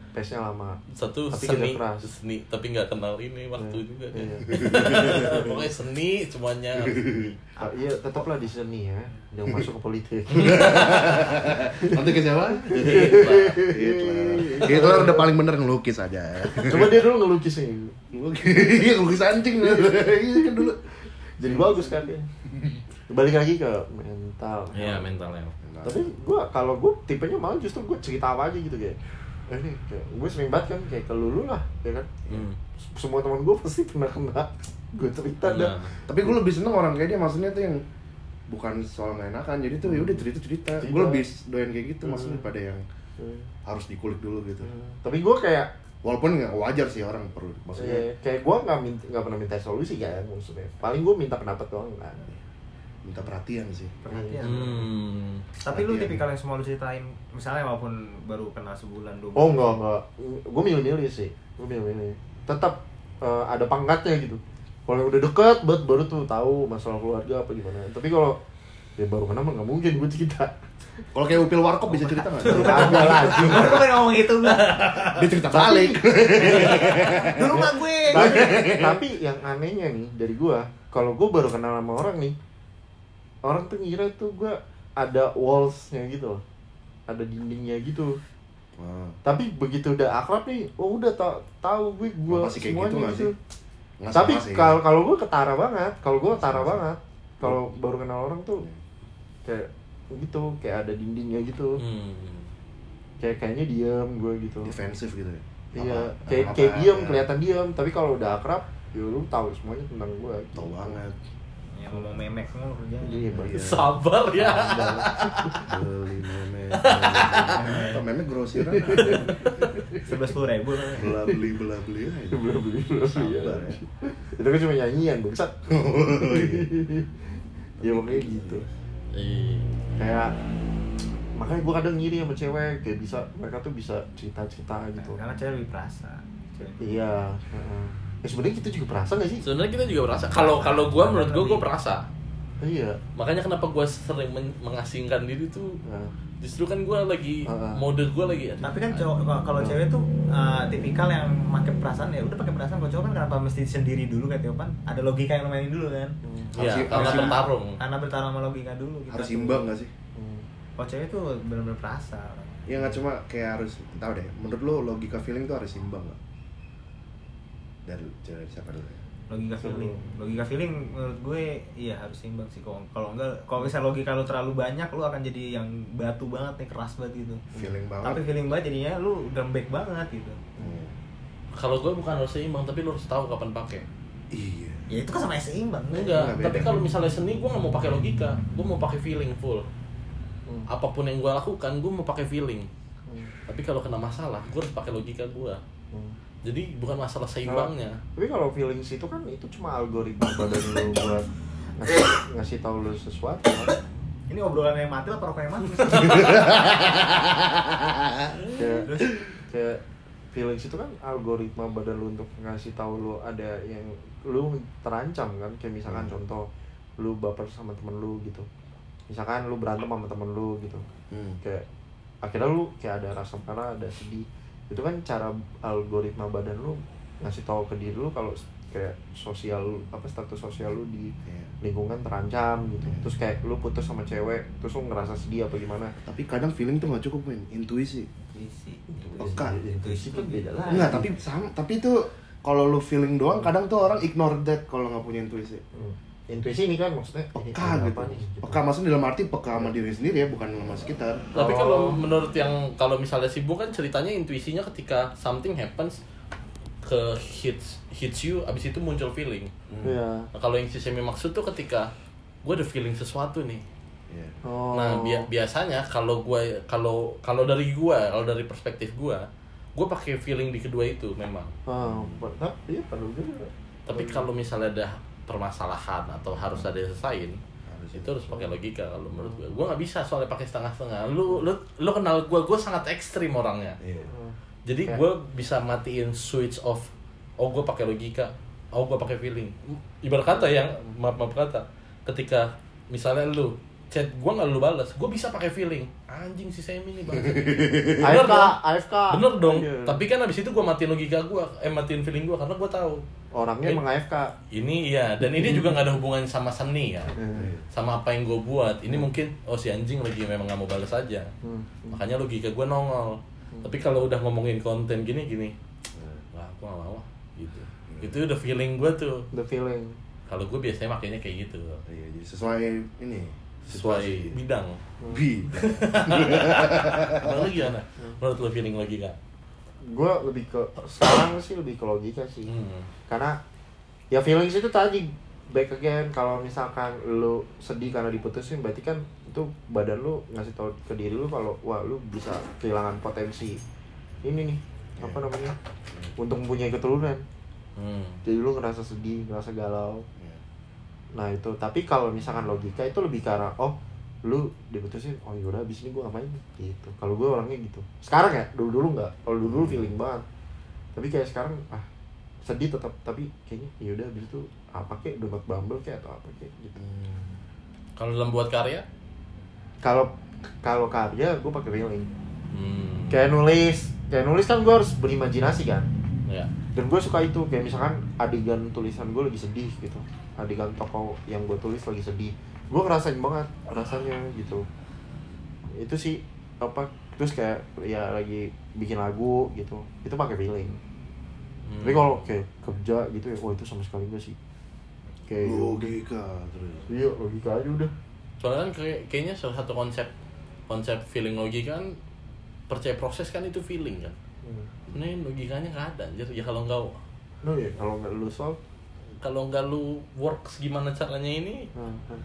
Pace-nya lama. Satu Tapi seni, keras. seni tapi nggak kenal ini waktu Iya. juga Iya. kan. Pokoknya seni semuanya. Ah, iya, tetaplah di seni ya. Jangan masuk ke politik. nanti ke siapa Hitler Hitler udah paling bener ngelukis aja Coba dia dulu ngelukis nih. Iya, ngelukis anjing iya kan dulu Jadi bagus kan dia. Balik lagi ke mental. Iya, mentalnya. tapi gue kalau gue tipenya malah justru gue cerita apa aja gitu kayak eh, ini kayak gue sering banget kan kayak ke lulu lah ya kan Hmm. semua teman gue pasti pernah kena gue cerita dah Nah, tapi gue lebih seneng orang kayak dia maksudnya tuh yang bukan soal nggak enakan jadi tuh ya udah cerita cerita Cerita. gue lebih doyan kayak gitu Hmm. maksudnya pada yang Hmm. harus dikulik dulu gitu tapi gue kayak walaupun nggak wajar sih orang perlu eh, maksudnya kayak gue nggak minta nggak pernah minta solusi kan maksudnya paling gue minta pendapat doang kan minta perhatian sih Perhatian. Hmm. Tapi lu Perhatian. tipikal yang semua lu ceritain, misalnya walaupun baru kenal sebulan dua oh enggak enggak gue milih-milih sih gue milih-milih tetap eh, ada pangkatnya gitu kalau udah deket banget baru tuh tahu masalah keluarga apa gimana tapi kalau ya baru kenal mah nggak mungkin gue cerita kalau kayak Upil Warkop bisa cerita nggak ada lagi Gue pengen ngomong itu gak? dia cerita balik Dulu gak gue. tapi, tapi yang anehnya nih dari gua kalau gua baru kenal sama orang nih orang tuh ngira tuh gua ada wallsnya gitu loh ada dindingnya gitu Ah. tapi begitu udah akrab nih oh udah tau tahu gue gue kayak semuanya gitu gitu? Nggak tapi kalau kalau gue ketara banget kalau gue ketara banget kalau baru kenal orang tuh kayak gitu kayak ada dindingnya gitu Hmm. kayak kayaknya diam gue gitu defensif gitu ya. iya kayak kayak diam ya. kelihatan diam tapi kalau udah akrab ya lu tahu semuanya tentang gue Tahu banget. Yang ngomong memek mulu kerjanya iya Iya. Sabar ya. Beli meme. Apa meme grosiran? sebelas puluh ribu Bela beli bela beli aja. belum beli beli. Sabar ya. itu kan cuma nyanyian bangsat Oh, iya. ya pokoknya gitu Iya. kayak makanya gue kadang ngiri sama cewek kayak bisa mereka tuh bisa cerita cerita gitu karena cewek lebih perasa iya heeh. Ya sebenarnya kita juga perasa gak sih Sebenarnya kita juga merasa. Kalau kalau gue menurut gue gue perasa. iya Makanya kenapa gue sering men- mengasingkan diri tuh Nah, justru kan gue lagi Ah. mode gue lagi tapi kan cowok kalau- cewek tuh uh, tipikal yang pakai perasaan ya udah pakai perasaan kalau cowok kan kenapa mesti sendiri dulu kayak Tiopan ada logika yang mainin dulu kan ya Harus- karena harus- bertarung karena bertarung sama logika dulu gitu. Harus imbang gak sih? hmm. kalau cewek tuh benar-benar perasa Ya nggak cuma kayak harus tahu deh. Menurut lo logika feeling tuh harus imbang nggak? Dari dari siapa dulu ya? logika feeling logika feeling menurut gue iya harus imbang sih kalau kalau enggak kalau misalnya logika lu terlalu banyak lu akan jadi yang batu banget nih keras banget gitu Feeling banget. tapi feeling banget jadinya lu lembek banget gitu Hmm. kalau gue bukan harus seimbang tapi lo harus tahu kapan pakai Iya. ya itu kan sama seimbang enggak Enggak, beda. tapi kalau misalnya seni gue nggak mau pakai logika gue mau pakai feeling full Hmm. apa pun yang gue lakukan gue mau pakai feeling Hmm. tapi kalau kena masalah gue harus pakai logika gue Hmm. Jadi bukan masalah seimbangnya. tapi kalau feelings itu kan itu cuma algoritma badan lu buat ngasih ngasih tahu lu sesuatu kan? Ini obrolan yang mati lah rokok yang mati. Kayak kayak feelings itu kan algoritma badan lu untuk ngasih tahu lu ada yang lu terancam kan? Kayak misalkan Hmm. contoh lu baper sama temen lu gitu. Misalkan lu berantem sama temen lu gitu. Hmm. kayak akhirnya lu kayak ada rasa marah ada sedih itu kan cara algoritma badan lu ngasih tahu ke diri lu kalau kayak sosial lu- apa status sosial lu di Iya. lingkungan terancam gitu Iya. terus kayak lu putus sama cewek terus lu ngerasa sedih apa gimana Tapi kadang feeling tuh nggak cukup men, intuisi. Peka. intuisi kan beda lah Enggak, tapi sama, tapi itu kalau lu feeling doang kadang tuh orang ignore that kalau nggak punya intuisi. Hmm. Intuisi ini kan maksudnya ini Peka gitu. apa nih. Peka maksudnya dalam arti peka sama diri sendiri ya, bukan sama sekitar. tapi Oh. kalau menurut yang kalau misalnya sibuk kan ceritanya intuisinya ketika something happens ke hits hits you abis itu muncul feeling Iya. nah, kalau yang si Semi maksud tuh ketika gue ada feeling sesuatu nih Iya. Oh. Nah, bia- biasanya kalau gue kalau kalau dari gue, kalau dari perspektif gue, gue pakai feeling di kedua itu memang. Oh, tapi iya perlu juga. Tapi kalau misalnya ada permasalahan atau harus ada yang selesaiin, Harus. itu harus pakai logika kalau menurut gue. Gue nggak bisa soalnya pakai setengah-setengah. Lu lu lu kenal gue, gue sangat ekstrim orangnya. Iya. Hmm. Jadi Kayak- gue bisa matiin switch off. Oh gue pakai logika. Oh gue pakai feeling. Ibarat kata yang maaf maaf kata, ketika misalnya lu chat gue nggak lu balas, gue bisa pakai feeling. Anjing si Semi nih bang. Bener AFK, dong. AFK. Bener dong. Iya. Tapi kan abis itu gue matiin logika gue, eh matiin feeling gue karena gue tahu orangnya emang AFK. ini iya dan ini juga nggak ada hubungan sama seni kan, Hmm. sama apa yang gue buat. Ini mungkin oh si anjing lagi memang nggak mau balas aja. Hmm. Makanya logika gue nongol. Tapi kalau udah ngomongin konten gini gini, wah aku nggak mau gitu. Itu udah feeling gue tuh. The feeling. Kalau gue biasanya makainya kayak gitu, Iya, jadi sesuai ini sesuai bidang. bi. Kalau lu gimana? Menurut lo feeling logika? Gue lebih ke sekarang sih lebih ke logika sih. Hmm. Karena ya feelings itu tadi back again kalau misalkan lu sedih karena diputusin berarti kan itu badan lu ngasih tau ke diri lu kalau wah lu bisa kehilangan potensi ini nih apa namanya untuk mempunyai keturunan Hmm. jadi lu ngerasa sedih ngerasa galau Iya. Nah itu. Tapi kalau misalkan logika itu lebih ke arah oh lu diputusin oh yaudah abis ini gue ngapain? Gitu. Kalau gue orangnya gitu. Sekarang ya dulu dulu nggak. Kalau dulu dulu feeling banget. Tapi kayak sekarang ah sedih tetap tapi kayaknya yaudah abis itu apa kek? Download bumble kayak atau apa kek? Gitu. Kalau dalam buat karya? kalau kalau karya gue pakai feeling. Hmm. kayak nulis. Kayak nulis kan gue harus berimajinasi kan? Ya. dan gue suka itu. Kayak misalkan adegan tulisan gue lagi sedih gitu adegan tokoh yang gue tulis lagi sedih. Gue ngerasain banget rasanya gitu. Itu sih apa terus kayak ya lagi bikin lagu gitu. Itu pakai feeling. Hmm. tapi kalau kayak kerja gitu ya wah itu sama sekali enggak sih. Kayak ya logika terus. Iya logika aja udah. Soalnya kan kayak, kayaknya salah satu konsep konsep feeling logika kan percaya proses kan itu feeling kan. Hmm. ini logikanya nggak ada anjir. Ya kalau nggak no ya kalau nggak lu solve kalau nggak lu works gimana caranya ini nah, nah.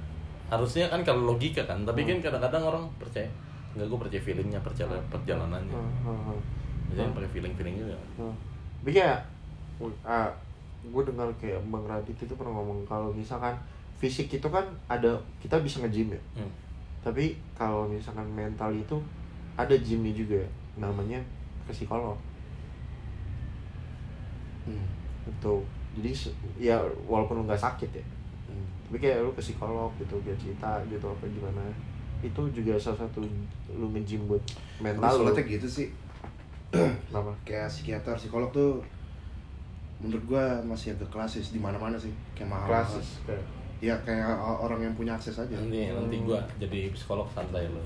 harusnya kan kalau logika kan tapi Hmm. kan kadang-kadang orang percaya nggak gue percaya feelingnya percaya perjalanannya Nah, nah, nah. jadi Hmm. pakai feeling feeling juga Nah, tapi kayak ah, gue dengar kayak Bang Radit itu pernah ngomong kalau misalkan fisik itu kan ada kita bisa nge-gym ya hmm. tapi kalau misalkan mental itu ada gymnya juga namanya ke psikolog hmm. gitu jadi ya walaupun lu nggak sakit ya. Hmm. tapi kayak lu ke psikolog gitu biar cerita gitu apa gimana. Itu juga salah satu lu nge-gym buat mental lu. gitu sih. Kenapa? Kayak psikiater psikolog tuh menurut gua masih agak klasis di mana-mana sih. Kayak mahal klasis kayak ya kayak orang yang punya akses aja. Nanti nanti gue jadi psikolog santai lo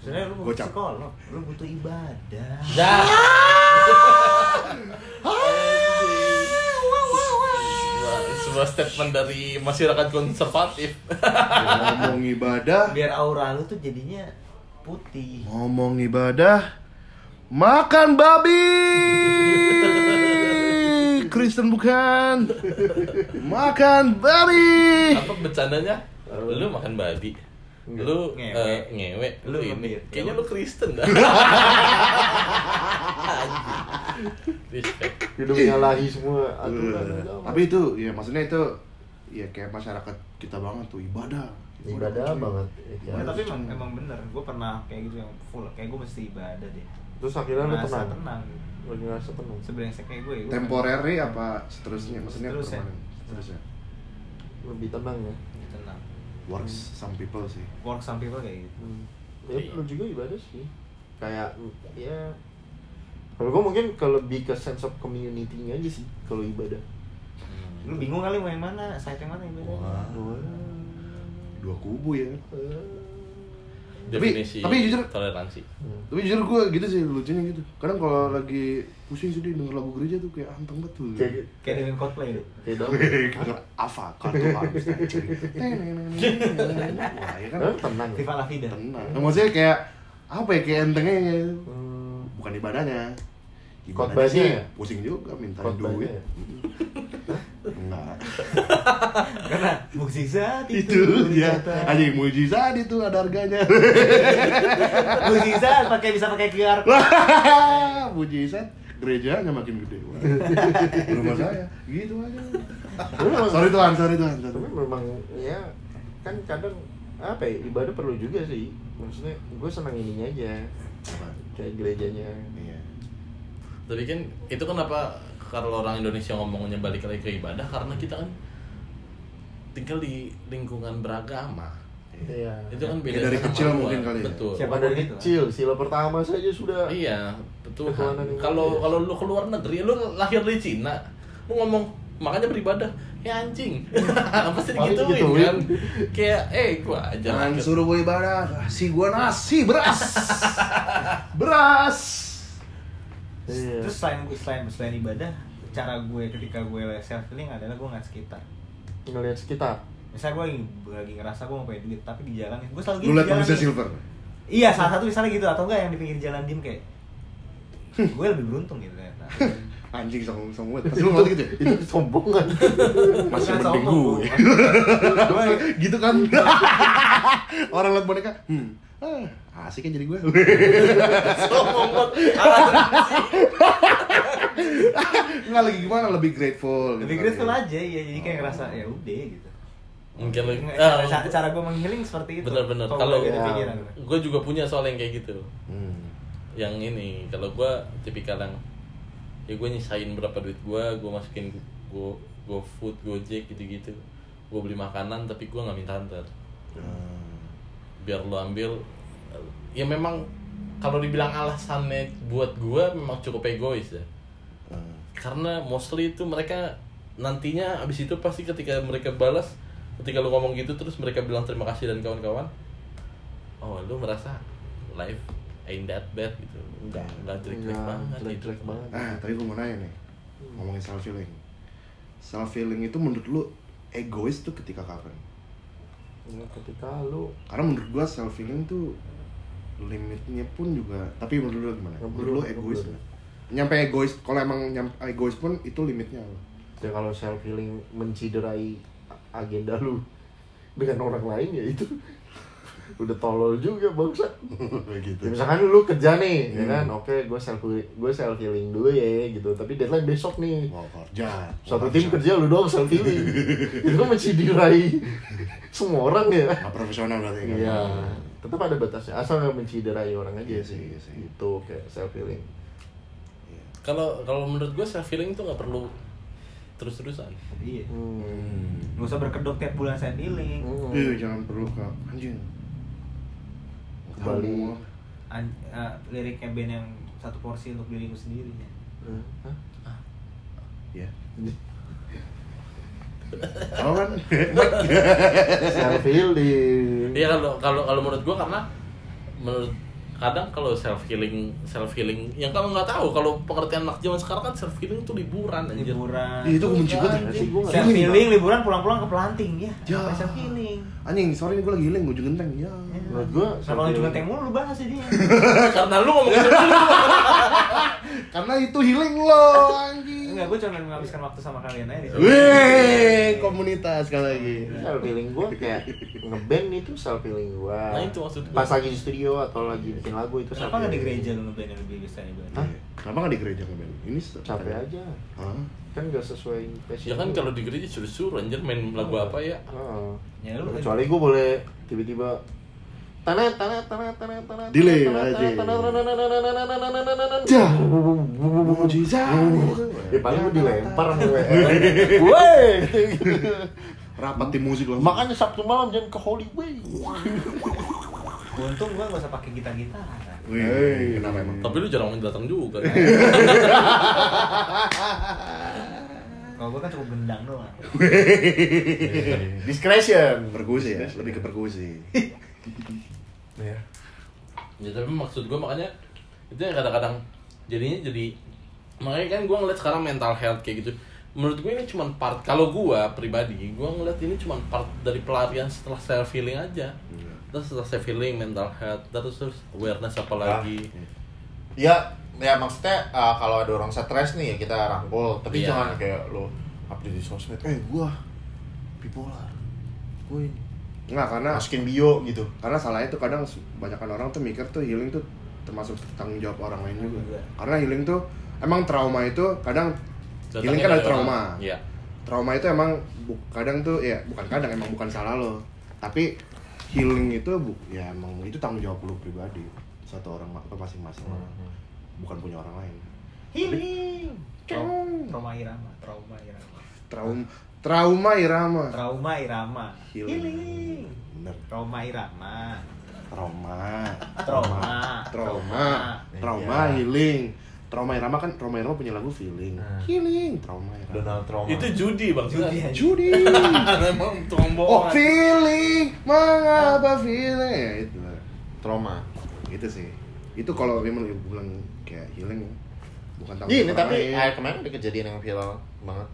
sebenarnya lu butuh psikolog lu butuh ibadah. Dah Sebuah- statement dari masyarakat konservatif. Ngomong ibadah. Biar aura lu tuh jadinya putih. Ngomong ibadah makan babi. Kristen bukan. Makan babi. Apa bercandanya? Lu makan babi. Lu Ngewe. eh, ngewe. Lu Lu ini. kayaknya lu Kristen dah hidup nyalahi semua aturan agama. tapi itu ya maksudnya itu ya kayak masyarakat kita banget tuh ibadah ibadah banget ya, Ya, tapi emang emang bener, gue pernah kayak gitu yang full, kayak gue mesti ibadah deh. terus akhirnya lu tenang tenang. lu ngerasa tenang Sebrengsek kayak gue. gue temporary apa seterusnya maksudnya Seterusnya. permanen seterusnya lebih tenang ya pengen tenang. works some people sih Work some people kayak gitu. hmm. ya Iya. lu juga ibadah sih kayak ya kalau gue mungkin ke lebih ke sense of community aja sih kalau ibadah Lu bingung kali mau yang mana, site yang mana ibadah? Wah. Wah. dua kubu ya definisi tapi jujur- toleransi Hmm. tapi jujur gue gitu sih lucunya gitu kadang kalau lagi pusing sedih denger lagu gereja tuh kayak anteng betul kayak Kayak dengan Coldplay tuh. kayak dong denger apa kartu habis wah ya kan tenang ya? Viva la vida. tenang Nah, maksudnya kayak apa ya kayak entengnya ya. Hmm. bukan ibadahnya Ibadahnya sih? ya? pusing juga minta duit. ya? enggak. Karena mukjizat itu, itu dia. anjing mujizat itu ada harganya. Mukjizat pakai bisa pakai QR. mujizat gerejanya makin gede. Rumah saya. Gitu aja. Sorry tuhan sorry tuhan tapi memang ya kan kadang apa ya ibadah perlu juga sih. Maksudnya gue senang ininya aja. Kayak gerejanya. Iya tapi kan itu kenapa kalau orang Indonesia ngomongnya balik lagi ke ibadah karena kita kan tinggal di lingkungan beragama Iya. itu kan beda Ya, dari sama kecil gua. mungkin kali ya. betul Siapa dari itu, kecil sila pertama saja sudah iya betul kalau kalau lu keluar negeri lu lahir di Cina lu ngomong makanya beribadah ya anjing pasti Paling digituin digituin. kan kayak eh gua aja Jangan lahir. suruh gue ibadah, kasih gue nasi, beras, beras. Iya. Terus selain selain selain ibadah, cara gue ketika gue self healing adalah gue ngeliat sekitar. ngelihat sekitar Misalnya gue lagi, lagi ngerasa gue mau punya duit, tapi di jalan gue selalu Lu gitu liat di jalan manusia silver. Iya, salah satu misalnya gitu atau enggak yang di pinggir jalan diem kayak gue lebih beruntung gitu ternyata. Anjing song song banget. Pasti lu ngomong gitu ya? itu kesombongan Masih Bukan mending sombong, gue. Gue gitu kan. Orang liat boneka, hmm, ah, asik kan jadi gue. Sombong banget. Enggak lagi gimana, lebih grateful. lebih gitu grateful aja ya, jadi kayak ngerasa ya udah gitu. mungkin lu Nggak, ah, cara, cara gue menghealing seperti itu. bener-bener Kalau ya, gue juga punya soal yang kayak gitu Hmm. yang ini kalau gue tipikal yang ya gue nyisain berapa duit gue gue masukin gue gue food gojek gitu gitu gue beli makanan tapi gue nggak minta antar Hmm. Biar lo ambil ya memang kalau dibilang alasannya buat gue memang cukup egois ya Hmm. karena mostly itu mereka nantinya abis itu pasti ketika mereka balas ketika lu ngomong gitu terus mereka bilang terima kasih dan kawan-kawan oh lu merasa life ain't that bad gitu nggak nggak jelek jelek Nggak banget gitu. jelek-jelek banget. ah tapi gue mau nanya nih ngomongin self healing self healing itu menurut lu egois tuh ketika kapan ketika lu karena menurut gua self healing tuh limitnya pun juga tapi menurut lu gimana? Menurut lu egois nggak nggak? nyampe egois kalau emang nyampe egois pun itu limitnya apa? Ya kalau self healing menciderai agenda lu dengan orang lain ya itu udah tolol juga bangsa. Gitu. Ya, misalkan lu kerja nih ya Hmm. kan? Oke gue self gue self healing dulu ya gitu. Tapi deadline besok nih. Mau kerja. Satu tim kerja lu doang self healing. Itu kan menciderai semua orang ya. Nggak profesional berarti kan? iya. Tetap ada batasnya. Asal nggak menciderai orang aja Iya sih. sih, iya. Sih. itu kayak self healing. Kalau kalau menurut gue self healing tuh nggak perlu terus terusan iya. Hmm. nggak usah berkedok tiap bulan saya healing. Hmm. Iya, jangan perlu kak. Anjing Bali. An- eh, liriknya band yang satu porsi untuk diriku sendiri ya. Hah? ya Tahu kan self healing Iya kalau kalau kalau menurut gua karena menurut kadang kalau self healing self healing yang kamu nggak tahu. Kalau pengertian anak zaman sekarang kan self healing itu liburan anjir. liburan. Ih, itu gue benci banget. nggak self healing liburan pulang-pulang ke pelanting ya. Ya. Apa self healing? Anjing sorry nih gue lagi healing gue genteng. Ya menurut gua kalau self-healing- juga teng mulu lu bahas dia. Karena lu ngomong. karena itu healing lo anjing enggak gue cuma menghabiskan waktu sama kalian aja di sini. Wih, komunitas sekali lagi. self healing gue kayak ngeband itu self healing gue Nah, itu maksud gua. pas lagi di studio atau lagi bikin lagu itu self kenapa nggak di healing. gereja lu ngeband yang lebih band Hah? Kenapa nggak di gereja ngeband? Ini capek aja Hah? kan gak sesuai passion Ya kan kalau di gereja suruh-suruh anjir main lagu apa ya? Heeh. Ya, lu- kecuali gue boleh tiba-tiba tanet tanet tanet tanet tanet delay aja jah mujizat ya paling mau dilempar woi rapat tim musik loh makanya sabtu malam jangan ke Hollywood Untung gua gak usah pakai gitar gitar. Wih, kenapa emang? Tapi lu jarang datang juga. Kalau gue kan cukup gendang doang. Discretion, perkusi ya, lebih ke perkusi. Ya. ya tapi maksud gue makanya itu yang kadang-kadang jadinya jadi makanya kan gue ngeliat sekarang mental health kayak gitu. Menurut gue ini cuma part kalau gue pribadi gue ngeliat ini cuma part dari pelarian setelah self healing aja. Iya. terus setelah self healing mental health terus terus awareness apa lagi Ya, ya maksudnya uh, kalau ada orang stres nih ya kita rangkul, tapi Iya. jangan kayak lo update di sosmed, eh gua bipolar, gue ini Enggak, karena masukin bio gitu. karena salahnya tuh kadang kebanyakan orang tuh mikir tuh healing tuh termasuk tanggung jawab orang lain juga. Iya. Karena healing tuh emang trauma itu kadang Datangnya healing kan ada dari trauma. orang. iya Trauma itu emang bu- kadang tuh ya bukan kadang emang bukan salah lo. Tapi healing itu bu ya emang itu tanggung jawab lo pribadi satu orang atau masing-masing Hmm. orang. Bukan punya orang lain. healing Trau- trauma irama trauma irama Trauma trauma irama. trauma irama Healing. healing Bener. trauma irama Trauma. trauma Trauma. Trauma Iya. healing. Trauma irama kan trauma irama punya lagu feeling. Nah. Healing trauma irama. Donald Trump. itu judi bang Judi. Judi. emang tombol Oh feeling, mengapa feeling ya itu. trauma. Itu sih. Itu kalau memang ibu bilang kayak healing bukan tanggung Iya, ini tapi kemarin ada kejadian yang viral banget.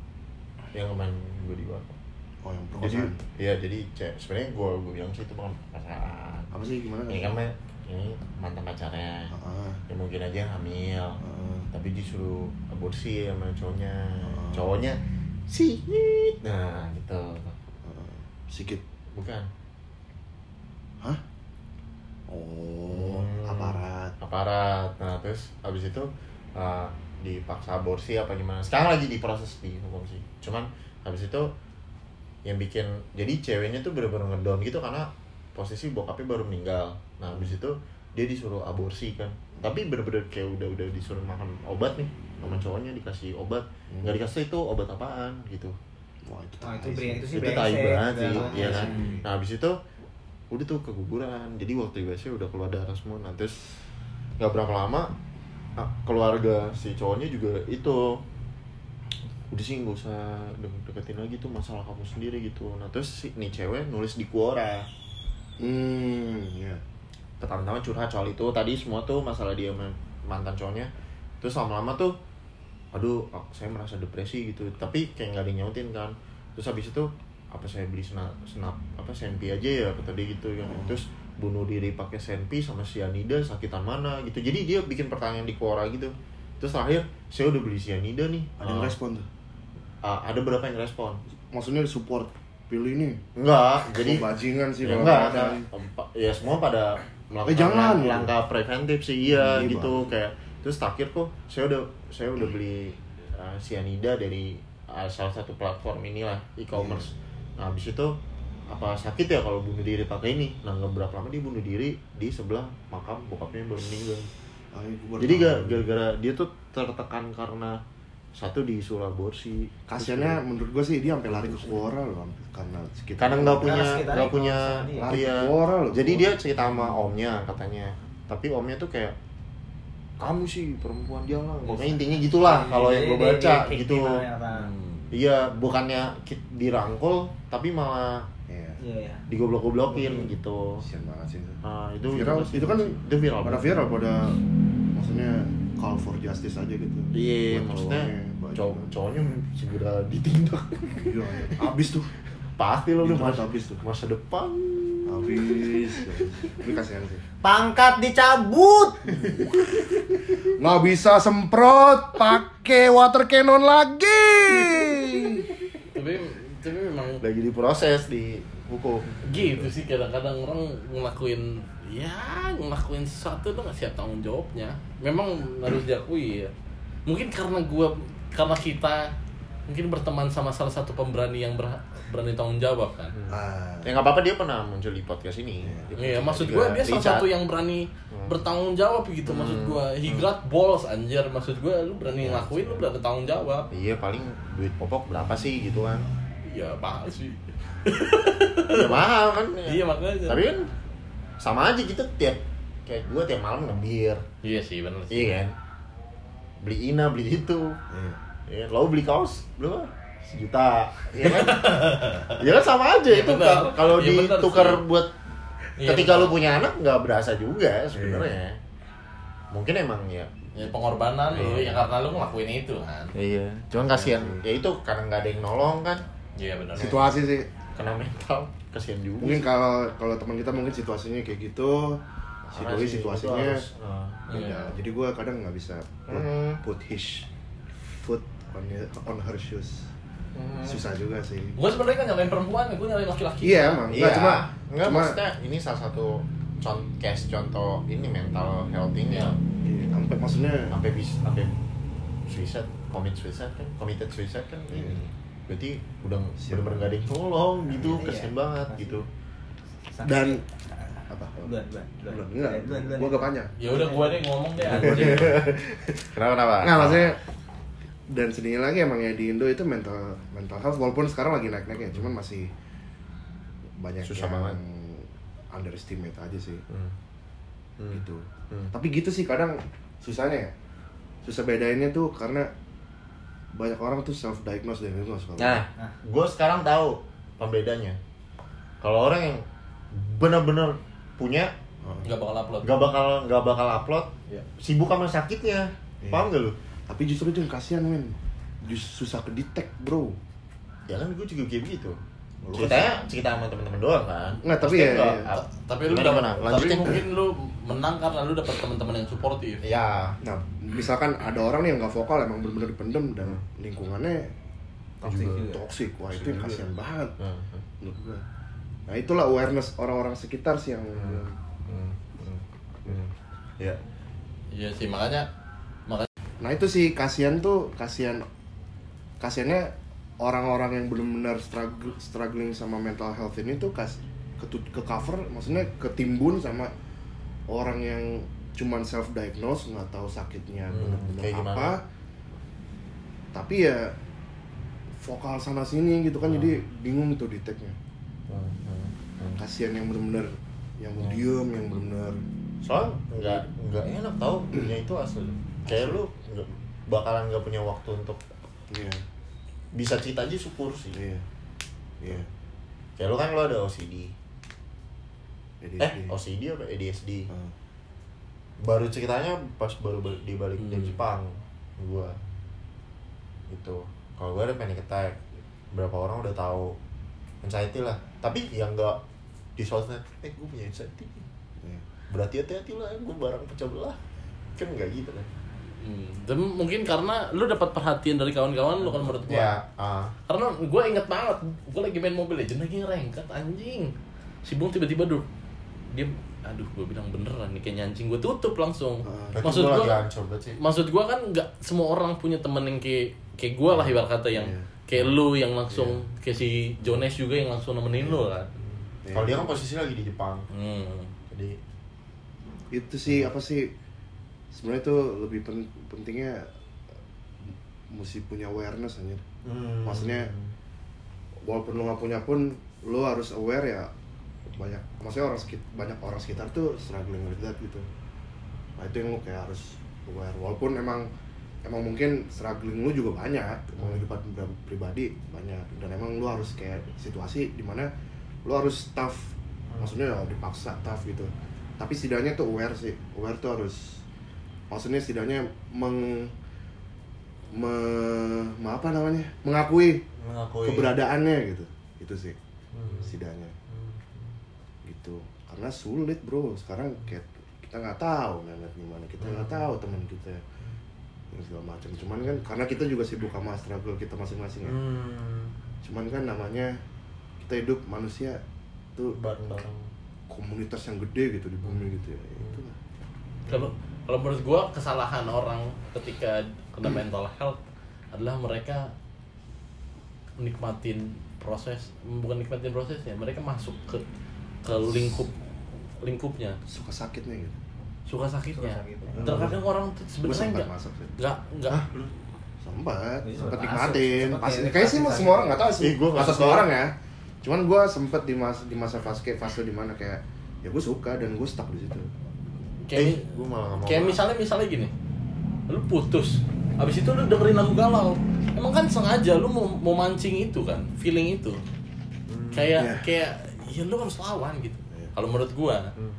Yang kemarin gue di Warkop. oh yang Jadi, perkosaan. iya jadi cek sebenarnya gue gue bilang sih itu bukan perasaan. Apa sih gimana? Ini kan ini mantan pacarnya. Heeh. Ya mungkin aja hamil. Heeh. Tapi disuruh aborsi sama cowoknya. Oh. Cowoknya sih. Nah, gitu. Heeh. Sikit. Bukan. Hah? Oh, Hmm. aparat. aparat nah terus habis itu uh, dipaksa aborsi apa gimana sekarang lagi diproses di hukum sih cuman habis itu yang bikin jadi ceweknya tuh bener-bener ngedown gitu karena posisi bokapnya baru meninggal. Nah habis itu dia disuruh aborsi kan. Tapi bener-bener kayak udah udah disuruh makan obat nih sama cowoknya dikasih obat. Hmm. nggak dikasih itu obat apaan gitu. Wah, itu Oh, itu tai sih. itu sih itu tai banget sih iya kan? Hmm. nah habis itu udah tuh keguguran jadi waktu IBC udah keluar darah semua. Nah terus nggak berapa lama ah, keluarga si cowoknya juga itu udah sih nggak usah de- deketin lagi tuh masalah kamu sendiri gitu. Nah terus si nih cewek nulis di Quora. Hmm, ya. pertama-tama curhat soal itu. Tadi semua tuh masalah dia mantan cowoknya. Terus lama-lama tuh aduh aku- saya merasa depresi gitu. Tapi kayak nggak ada yang nyautin kan. Terus habis itu apa saya beli senap, senap apa senpi aja ya kata dia gitu. Kan terus bunuh diri pakai senpi sama cyanida sakitan mana gitu. Jadi dia bikin pertanyaan di Quora gitu. Terus terakhir saya udah beli cyanida nih. Ada yang Ah, respon tuh ah, ada berapa yang respon? Maksudnya support pilih ini? Enggak jadi jadi bajingan sih ya kalau enggak ada. ya semua pada melakukan Eh, jangan, lang- gitu. langkah preventif sih iya Iya, gitu. Kayak terus terakhir kok saya udah saya udah beli uh, cyanida dari uh, salah satu platform inilah e-commerce. Nah habis itu apa sakit ya kalau bunuh diri pakai ini? Nah nggak berapa lama dia bunuh diri di sebelah makam bokapnya yang baru meninggal. Ah, gua baru jadi tahu. ga- gara-gara dia tuh tertekan karena satu di isu aborsi kasiannya menurut gue sih dia sampai lari ke Quora loh karena sekitar karena nggak punya nggak punya dia. Lari iya keluar loh. jadi dia cerita sama omnya katanya tapi omnya tuh kayak kamu sih perempuan jalan pokoknya intinya gitulah kalau yang gue Dia- dia- baca gitu ya, Bang? iya bukannya dirangkul tapi malah Iya. Iya ya. digoblok-goblokin gitu Kasian banget sih itu. nah itu viral itu, itu kan itu viral pada viral pada maksudnya call for justice aja gitu iya Buat maksudnya. Cowok cowoknya segera ditindak. Iya, iya. abis tuh. Pasti lo udah masa habis tuh. masa depan. Abis tapi kasihan sih. Pangkat dicabut. nggak bisa semprot pakai water cannon lagi. Tapi tapi memang lagi diproses di hukum. gitu sih kadang-kadang orang ngelakuin ya ngelakuin sesuatu tuh nggak siap tanggung jawabnya. Memang harus diakui ya. Mungkin karena gua karena kita mungkin berteman sama salah satu pemberani yang ber- berani tanggung jawab kan. Ah. Ya nggak apa-apa dia pernah muncul di podcast ini. Iya, maksud juga gue dia salah satu yang berani bertanggung jawab gitu maksud gue he got balls anjir. Maksud gue lu berani ngelakuin lu berani tanggung jawab. Iya paling duit popok berapa sih gitu kan. Ya mahal sih. Ya mahal kan. Iya makanya. Tapi kan sama aja kita tiap kayak gue tiap malam ngebir. Iya sih benar sih. Iya kan. Beli ina beli itu. Iya. Ya lo beli kaos berapa? Sejuta. Iya kan? Ya kan sama aja Iya, itu. kalau Iya, benar ditukar sih. buat Iya, ketika benar. lu punya anak nggak berasa juga sebenarnya. Mungkin emang ya. Ya pengorbanan lu Iya. ya karena lu ngelakuin itu kan? Iya. Cuman kasihan ya itu karena nggak ada yang nolong kan? Iya benar. Situasi sih. Kena mental kasihan juga mungkin kalau kalau teman kita mungkin situasinya kayak gitu. Si doi sih, situasinya. itu harus, uh, Iya. jadi gue kadang nggak bisa put, Hmm. put his foot on on her shoes. Susah juga sih. Gue sebenarnya kan nyalain perempuan gue nyalain laki-laki. Iya emang. Iya. nggak cuma nggak cuma maksudnya ini salah satu con case contoh ini mental health ini Iya. iya, sampai maksudnya sampai bisa sampai suicide commit suicide kan committed suicide kan Iya. ini berarti udah Siap. benar-benar gak ada yang tolong gitu Iya. kasihan banget gitu. Dan apa? Duluan, duluan, duluan. Enggak Eh, duluan, duluan. gue gak panjang ya udah gue deh ngomong deh kenapa kenapa? Nggak maksudnya dan sedihnya lagi emang ya di Indo itu mental mental health walaupun sekarang lagi naik naiknya cuman masih banyak Susah yang banget. underestimate aja sih Hmm. Hmm. gitu Hmm. tapi gitu sih kadang susahnya ya susah bedainnya tuh karena banyak orang tuh self diagnose dan kalau Nah, Nah. gue sekarang tahu pembedanya. Kalau orang yang benar-benar punya, nggak bakal upload nggak bakal nggak bakal upload, Iya. sibuk sama sakitnya, Iya. paham gak lu? Tapi justru itu yang kasihan men Just susah ke detect bro Ya kan gue juga kayak gitu. Lu Ceritanya cerita sama temen-temen doang kan. Nggak, tapi ya- nggak- ya. ap- tapi lu dapat gimana? tapi Lanjutin. mungkin lu menang karena lu dapat teman-teman yang suportif Iya. nah misalkan ada orang nih yang nggak vokal emang bener-bener dipendem dan lingkungannya Toxic juga juga. toxic wah itu yang kasihan banget Hmm. menurut gua nah itulah awareness orang-orang sekitar sih yang Hmm. Hmm. Hmm. Hmm. Ya. iya sih makanya nah itu sih kasihan tuh kasihan kasihannya orang-orang yang benar-benar struggle, struggling sama mental health ini tuh kas ke, ke cover maksudnya ketimbun sama orang yang cuman self diagnose nggak tahu sakitnya Hmm, benar-benar kayak gimana? apa tapi ya vokal sana sini gitu kan Hmm. jadi bingung tuh detectnya Hmm. Hmm. Hmm. kasihan yang benar-benar yang Hmm. diem yang benar-benar soalnya nggak nggak enak tau punya itu asli kayak lu bakalan nggak punya waktu untuk iya. bisa cerita aja syukur sih. Iya. Iya. Kayak lu kan lu ada OCD ADHD. eh OCD apa ADHD Ah. baru ceritanya pas baru bal- dibalik dari Hmm. Jepang gua. Itu kalau gua ada panic attack. Berapa orang udah tahu. Anxiety lah. Tapi yang enggak di sosmed eh gua punya anxiety. Iya. berarti hati-hati lah gua barang pecah belah. Kan enggak gitu kan Hmm. Dan mungkin karena lu dapat perhatian dari kawan-kawan lu kan menurut gua. ya ah Karena gue inget banget, gue lagi main Mobile Legends lagi ngerengkat anjing. Si Bung tiba-tiba duduk. Dia aduh gue bilang beneran nih kayaknya anjing gue tutup langsung. Ah. berarti maksud gua banget sih maksud gue kan nggak semua orang punya temen yang kayak kayak gue lah ibarat kata yang Iya. kayak lu yang langsung kayak si Jones juga yang langsung nemenin lu kan. Iya. kalau dia kan posisi lagi di Jepang Hmm. jadi itu sih apa sih sebenarnya tuh lebih pen- pentingnya mesti punya awareness aja Hmm. Maksudnya, walaupun lu nggak punya pun lu harus aware ya banyak maksudnya orang sekit banyak orang sekitar tuh struggling with that gitu. Nah itu yang lu kayak harus aware. Walaupun emang emang mungkin struggling lu juga banyak emang kehidupan pri- pribadi banyak dan emang lu harus kayak situasi di mana lu harus tough. Maksudnya ya dipaksa tough gitu. Tapi setidaknya tuh aware sih aware tuh harus maksudnya setidaknya meng me, me- apa namanya? Mengakui mengakui. keberadaannya gitu. Itu sih Hmm. setidaknya. Hmm. gitu. Karena sulit bro. Sekarang kayak kita nggak tahu nenek gimana kita nggak Hmm. tahu teman kita. Yang segala macam. Cuman kan karena kita juga sibuk sama struggle kita masing-masing ya. Hmm. cuman kan namanya kita hidup manusia tuh bareng-bareng. komunitas yang gede gitu di bumi gitu ya. Itu Kalau kalau menurut gua kesalahan orang ketika kena mental health adalah mereka nikmatin proses bukan nikmatin proses ya mereka masuk ke ke lingkup lingkupnya. Suka sakitnya gitu? Suka sakitnya. Suka sakitnya. terkadang orang tuh gue sebenarnya sempat nggak nggak nggak sempat Iya, sempat nikmatin. Sempat pasti kayak kayaknya sih semua orang nggak tahu sih. Ih, gua nggak orang ya. Cuman gue sempet di masa di masa fase fase di mana kayak ya gue suka dan gue stuck di situ kayak Eh, gua malah nggak mau kayak misalnya misalnya gini lu putus abis itu lu dengerin lagu galau emang kan sengaja lu mau, mau mancing itu kan feeling itu kayak Iya. kayak ya lu harus lawan gitu Iya. kalau menurut gua Hmm.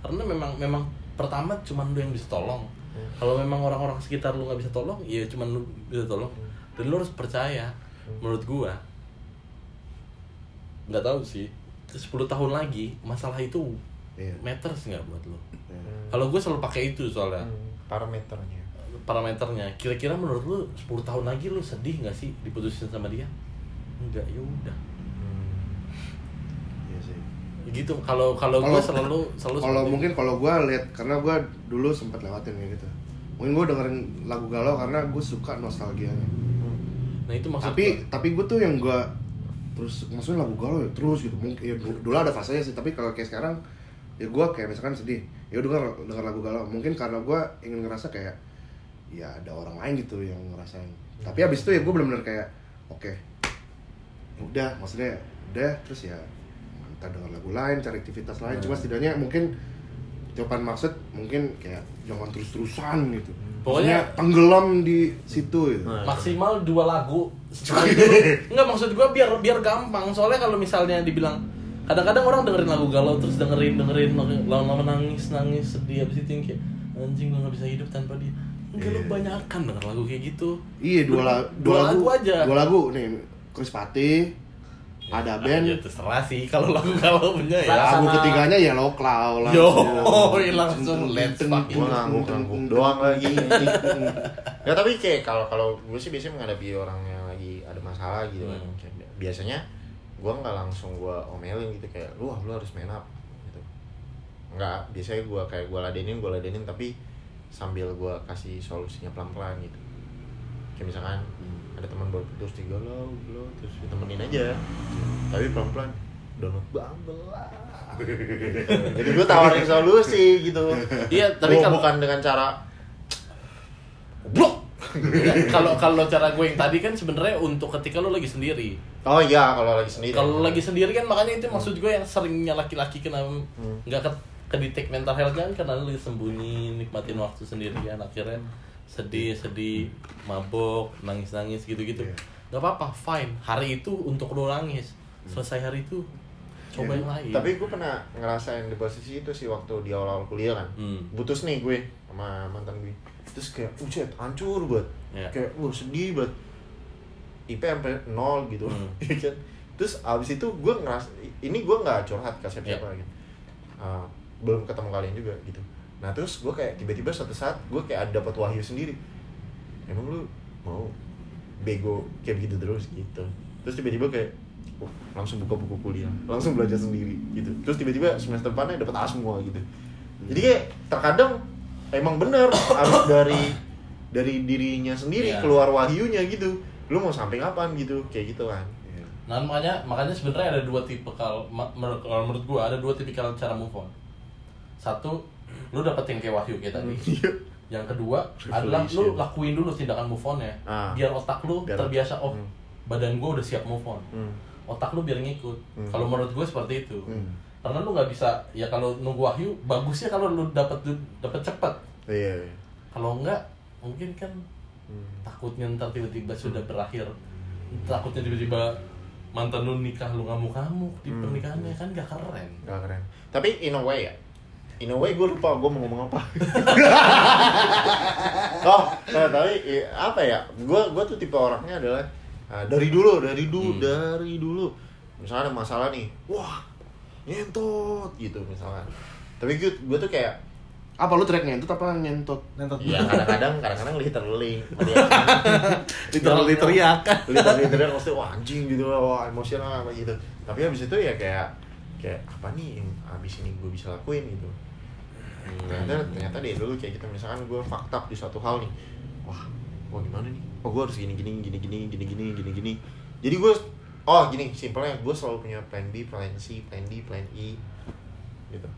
karena memang memang pertama cuman lu yang bisa tolong Hmm. kalau memang orang-orang sekitar lu nggak bisa tolong ya cuman lu bisa tolong dan lu harus percaya menurut gua nggak tahu sih 10 tahun lagi masalah itu Iya. matters nggak buat lu Ya. kalau gue selalu pakai itu soalnya Hmm. parameternya parameternya kira-kira menurut lu 10 tahun lagi lu sedih nggak sih diputusin sama dia enggak ya udah Iya sih. Gitu kalau kalau gue selalu selalu Kalau mungkin kalau gue lihat karena gue dulu sempat lewatin kayak gitu. Mungkin gue dengerin lagu galau karena gue suka nostalgianya. itu. nah itu maksud tapi gua. tapi gue tuh yang gue terus maksudnya lagu galau ya terus gitu mungkin ya, dulu, dulu ada fasenya sih tapi kalau kayak sekarang ya gue kayak misalkan sedih ya udah denger denger lagu galau. Mungkin karena gue ingin ngerasa kayak ya ada orang lain gitu yang ngerasain. Tapi abis itu ya gue bener-bener kayak oke. Udah maksudnya udah terus ya entah denger lagu lain cari aktivitas lain. Cuma setidaknya mungkin jawaban maksud mungkin kayak jangan terus-terusan gitu. Pokoknya- Maksudnya tenggelam di situ gitu. Nah. maksimal dua lagu sekali. Dulu nggak maksud gue biar biar gampang. Soalnya kalau misalnya dibilang kadang-kadang orang dengerin lagu galau terus dengerin dengerin lama-lama nangis nangis sedih abis itu yang kayak anjing gue nggak bisa hidup tanpa dia enggak lu Iya. banyakan denger lagu kayak gitu Iya dua, la- dua lagu aja. Dua lagu nih Chris Pati ada band ya terserah sih kalau lagu galau punya ya lagu ketiganya ya Loklau lah. Yo, langsung let's fucking Gua ngangguk-ngangguk doang lagi. ya tapi kayak kalau kalau gue sih biasanya menghadapi orang yang lagi ada masalah gitu kan. Hmm. Biasanya gue nggak langsung gue omelin gitu kayak lu lu harus main up gitu. Nggak, biasanya gue kayak gue ladenin, gue ladenin tapi sambil gue kasih solusinya pelan-pelan gitu. Kayak misalkan ada teman baru putus tiga galau, galau terus ditemenin aja. Tapi pelan-pelan download Bumble lah. Jadi gue tawarin solusi gitu. Iya, tapi kalau- bukan dengan cara blok kalau kalau cara gue yang tadi kan sebenarnya untuk ketika lo lagi sendiri Oh iya kalau lagi sendiri. kalau lagi sendiri kan makanya itu maksud gue yang seringnya laki-laki kena Hmm. nggak ke kedetek mental health kan karena lo lagi sembunyi nikmatin waktu sendirian akhirnya sedih sedih mabok nangis nangis gitu gitu Iya. nggak apa-apa fine hari itu untuk lo nangis selesai hari itu coba yang lain Tapi gue pernah ngerasain di posisi itu sih waktu di awal-awal kuliah kan. Hmm. Putus nih gue sama mantan gue. Terus kayak, ucet, hancur banget. Iya. Kayak, wah sedih banget. IP sampai nol gitu. Kan? Terus abis itu gue ngeras, ini gue nggak curhat ke siapa-siapa Iya. gitu. Ah, belum ketemu kalian juga gitu. Nah terus gue kayak tiba-tiba suatu saat gue kayak ada dapat wahyu sendiri. Emang lu mau bego kayak begitu terus gitu. Terus tiba-tiba kayak oh, langsung buka buku kuliah, langsung belajar sendiri gitu. Terus tiba-tiba semester depannya dapat A semua gitu. Jadi kayak terkadang emang bener harus dari dari dirinya sendiri Iya. keluar wahyunya gitu. Lu mau sampai kapan gitu, kayak gitu kan. Iya. Nah makanya makanya sebenarnya ada dua tipe kalau menurut kalau menurut gua ada dua tipikal cara move on. Satu, lu dapet yang kayak Wahyu kayak tadi. Iya. Yang kedua adalah lu lakuin dulu tindakan move on ya. Ah. Biar otak lu Biar- terbiasa oh Hmm. badan gua udah siap move on. Hmm. Otak lu biar ngikut. Hmm. Kalau menurut gua seperti itu. Hmm. Karena lu nggak bisa ya kalau nunggu Wahyu bagusnya kalau lu dapat dapat cepet. Iya. iya. Kalau enggak mungkin kan Hmm. takutnya ntar tiba-tiba sudah berakhir takutnya tiba-tiba mantan lu nikah lu ngamuk-ngamuk di Hmm. pernikahannya kan gak keren Gak keren. Tapi in a way ya. In a way gue lupa gue mau ngomong apa. oh, nah, tapi apa ya? Gue gue tuh tipe orangnya adalah ah, dari dulu, dari dulu, Hmm. dari dulu. Misalnya ada masalah nih, wah nyentot gitu misalnya. Tapi gue gue tuh kayak Apa lu track ngentut apa ngentot? Nentot Iya kadang-kadang kadang-kadang literally Literally teriakan. literally teriak maksudnya wah anjing gitu wah emosional apa gitu. Tapi habis itu ya kayak kayak apa nih yang habis ini gue bisa lakuin? Gitu. Ternyata ternyata deh dulu kayak gitu misalkan gue fakta di suatu hal nih. Wah wah gimana nih? Oh gue harus gini gini gini gini gini gini gini gini jadi gue oh gini simpelnya gue selalu punya plan B plan C plan D plan E gitu.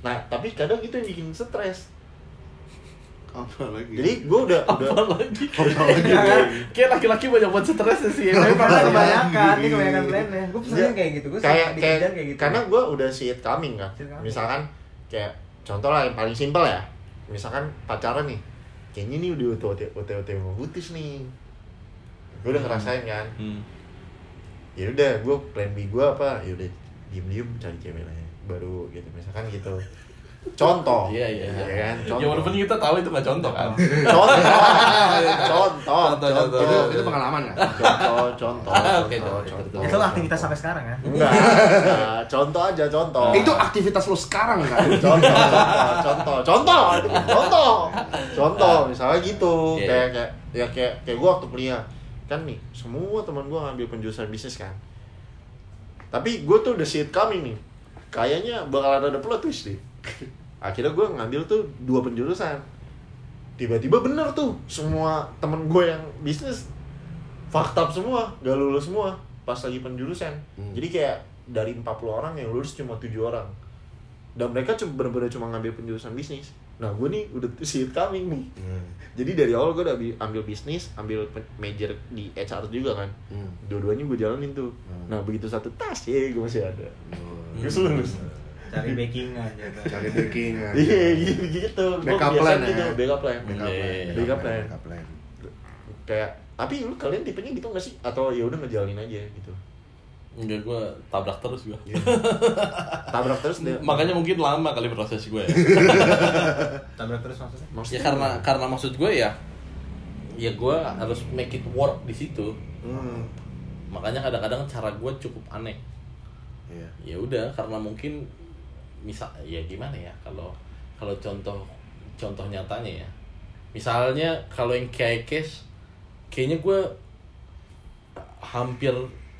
Nah tapi kadang itu yang bikin stres. Apa lagi? jadi gue udah udah apalagi Apa lagi? kayak laki-laki banyak buat stres sih Tapi Iya. kebanyakan, ini kebanyakan plannya Gue pesannya kayak gitu, gue kayak kayak kayak gitu. karena gue udah see it coming kan. It coming. misalkan kayak contoh lah yang paling simpel ya. Misalkan pacaran nih kayaknya nih udah udah udah udah mau putus nih. Gue udah ngerasain kan. Hmm. Ya udah gue plan B gue apa? Ya udah diem diem cari cewek lain baru gitu misalkan gitu. Contoh iya iya ya iya kan? Ya contoh. walaupun kita tahu itu nggak contoh kan? Contoh. Contoh Contoh, contoh. itu, itu pengalaman ya? contoh contoh Oke, contoh contoh, contoh. Itu aktivitas sampai sekarang kan enggak. Enggak. contoh aja contoh. Itu aktivitas lu sekarang kan? contoh contoh contoh. Contoh. Contoh contoh misalnya gitu. Iya. kayak kayak ya kayak kayak gue waktu kuliah kan nih semua teman gue ngambil penjurusan bisnis kan. Tapi gue tuh udah see it coming nih kayaknya bakal ada plot twist nih akhirnya gue ngambil tuh dua penjurusan. Tiba-tiba bener tuh semua temen gue yang bisnis fakta semua gak lulus semua pas lagi penjurusan. Hmm. jadi kayak dari 40 orang yang lulus cuma tujuh orang. Dan mereka cuma bener-bener cuma ngambil penjurusan bisnis nah gue nih udah see it coming nih Hmm. jadi dari awal gue udah bi- ambil bisnis ambil major di HR juga kan Hmm. dua-duanya gue jalanin tuh Hmm. nah begitu satu tas ya gue masih ada Hmm. Terus lulus Cari backingan gitu Cari backingan. iya gitu gitu Backup plan gitu ya? backup plan Backup plan. Iya. Backup plan. Backup plan. kayak tapi lu kalian tipenya gitu gak sih atau ya udah ngejalanin aja gitu enggak gue tabrak terus gue tabrak terus deh makanya mungkin lama kali proses gue ya. Tabrak terus maksudnya? Ya Maksudnya karena karena maksud gue ya ya gue harus make it work di situ. Hmm. makanya kadang-kadang cara gue cukup aneh. Iya. ya udah karena mungkin misal ya gimana ya kalau kalau contoh contoh nyatanya ya. Misalnya kalau yang kayak case kayaknya gue hampir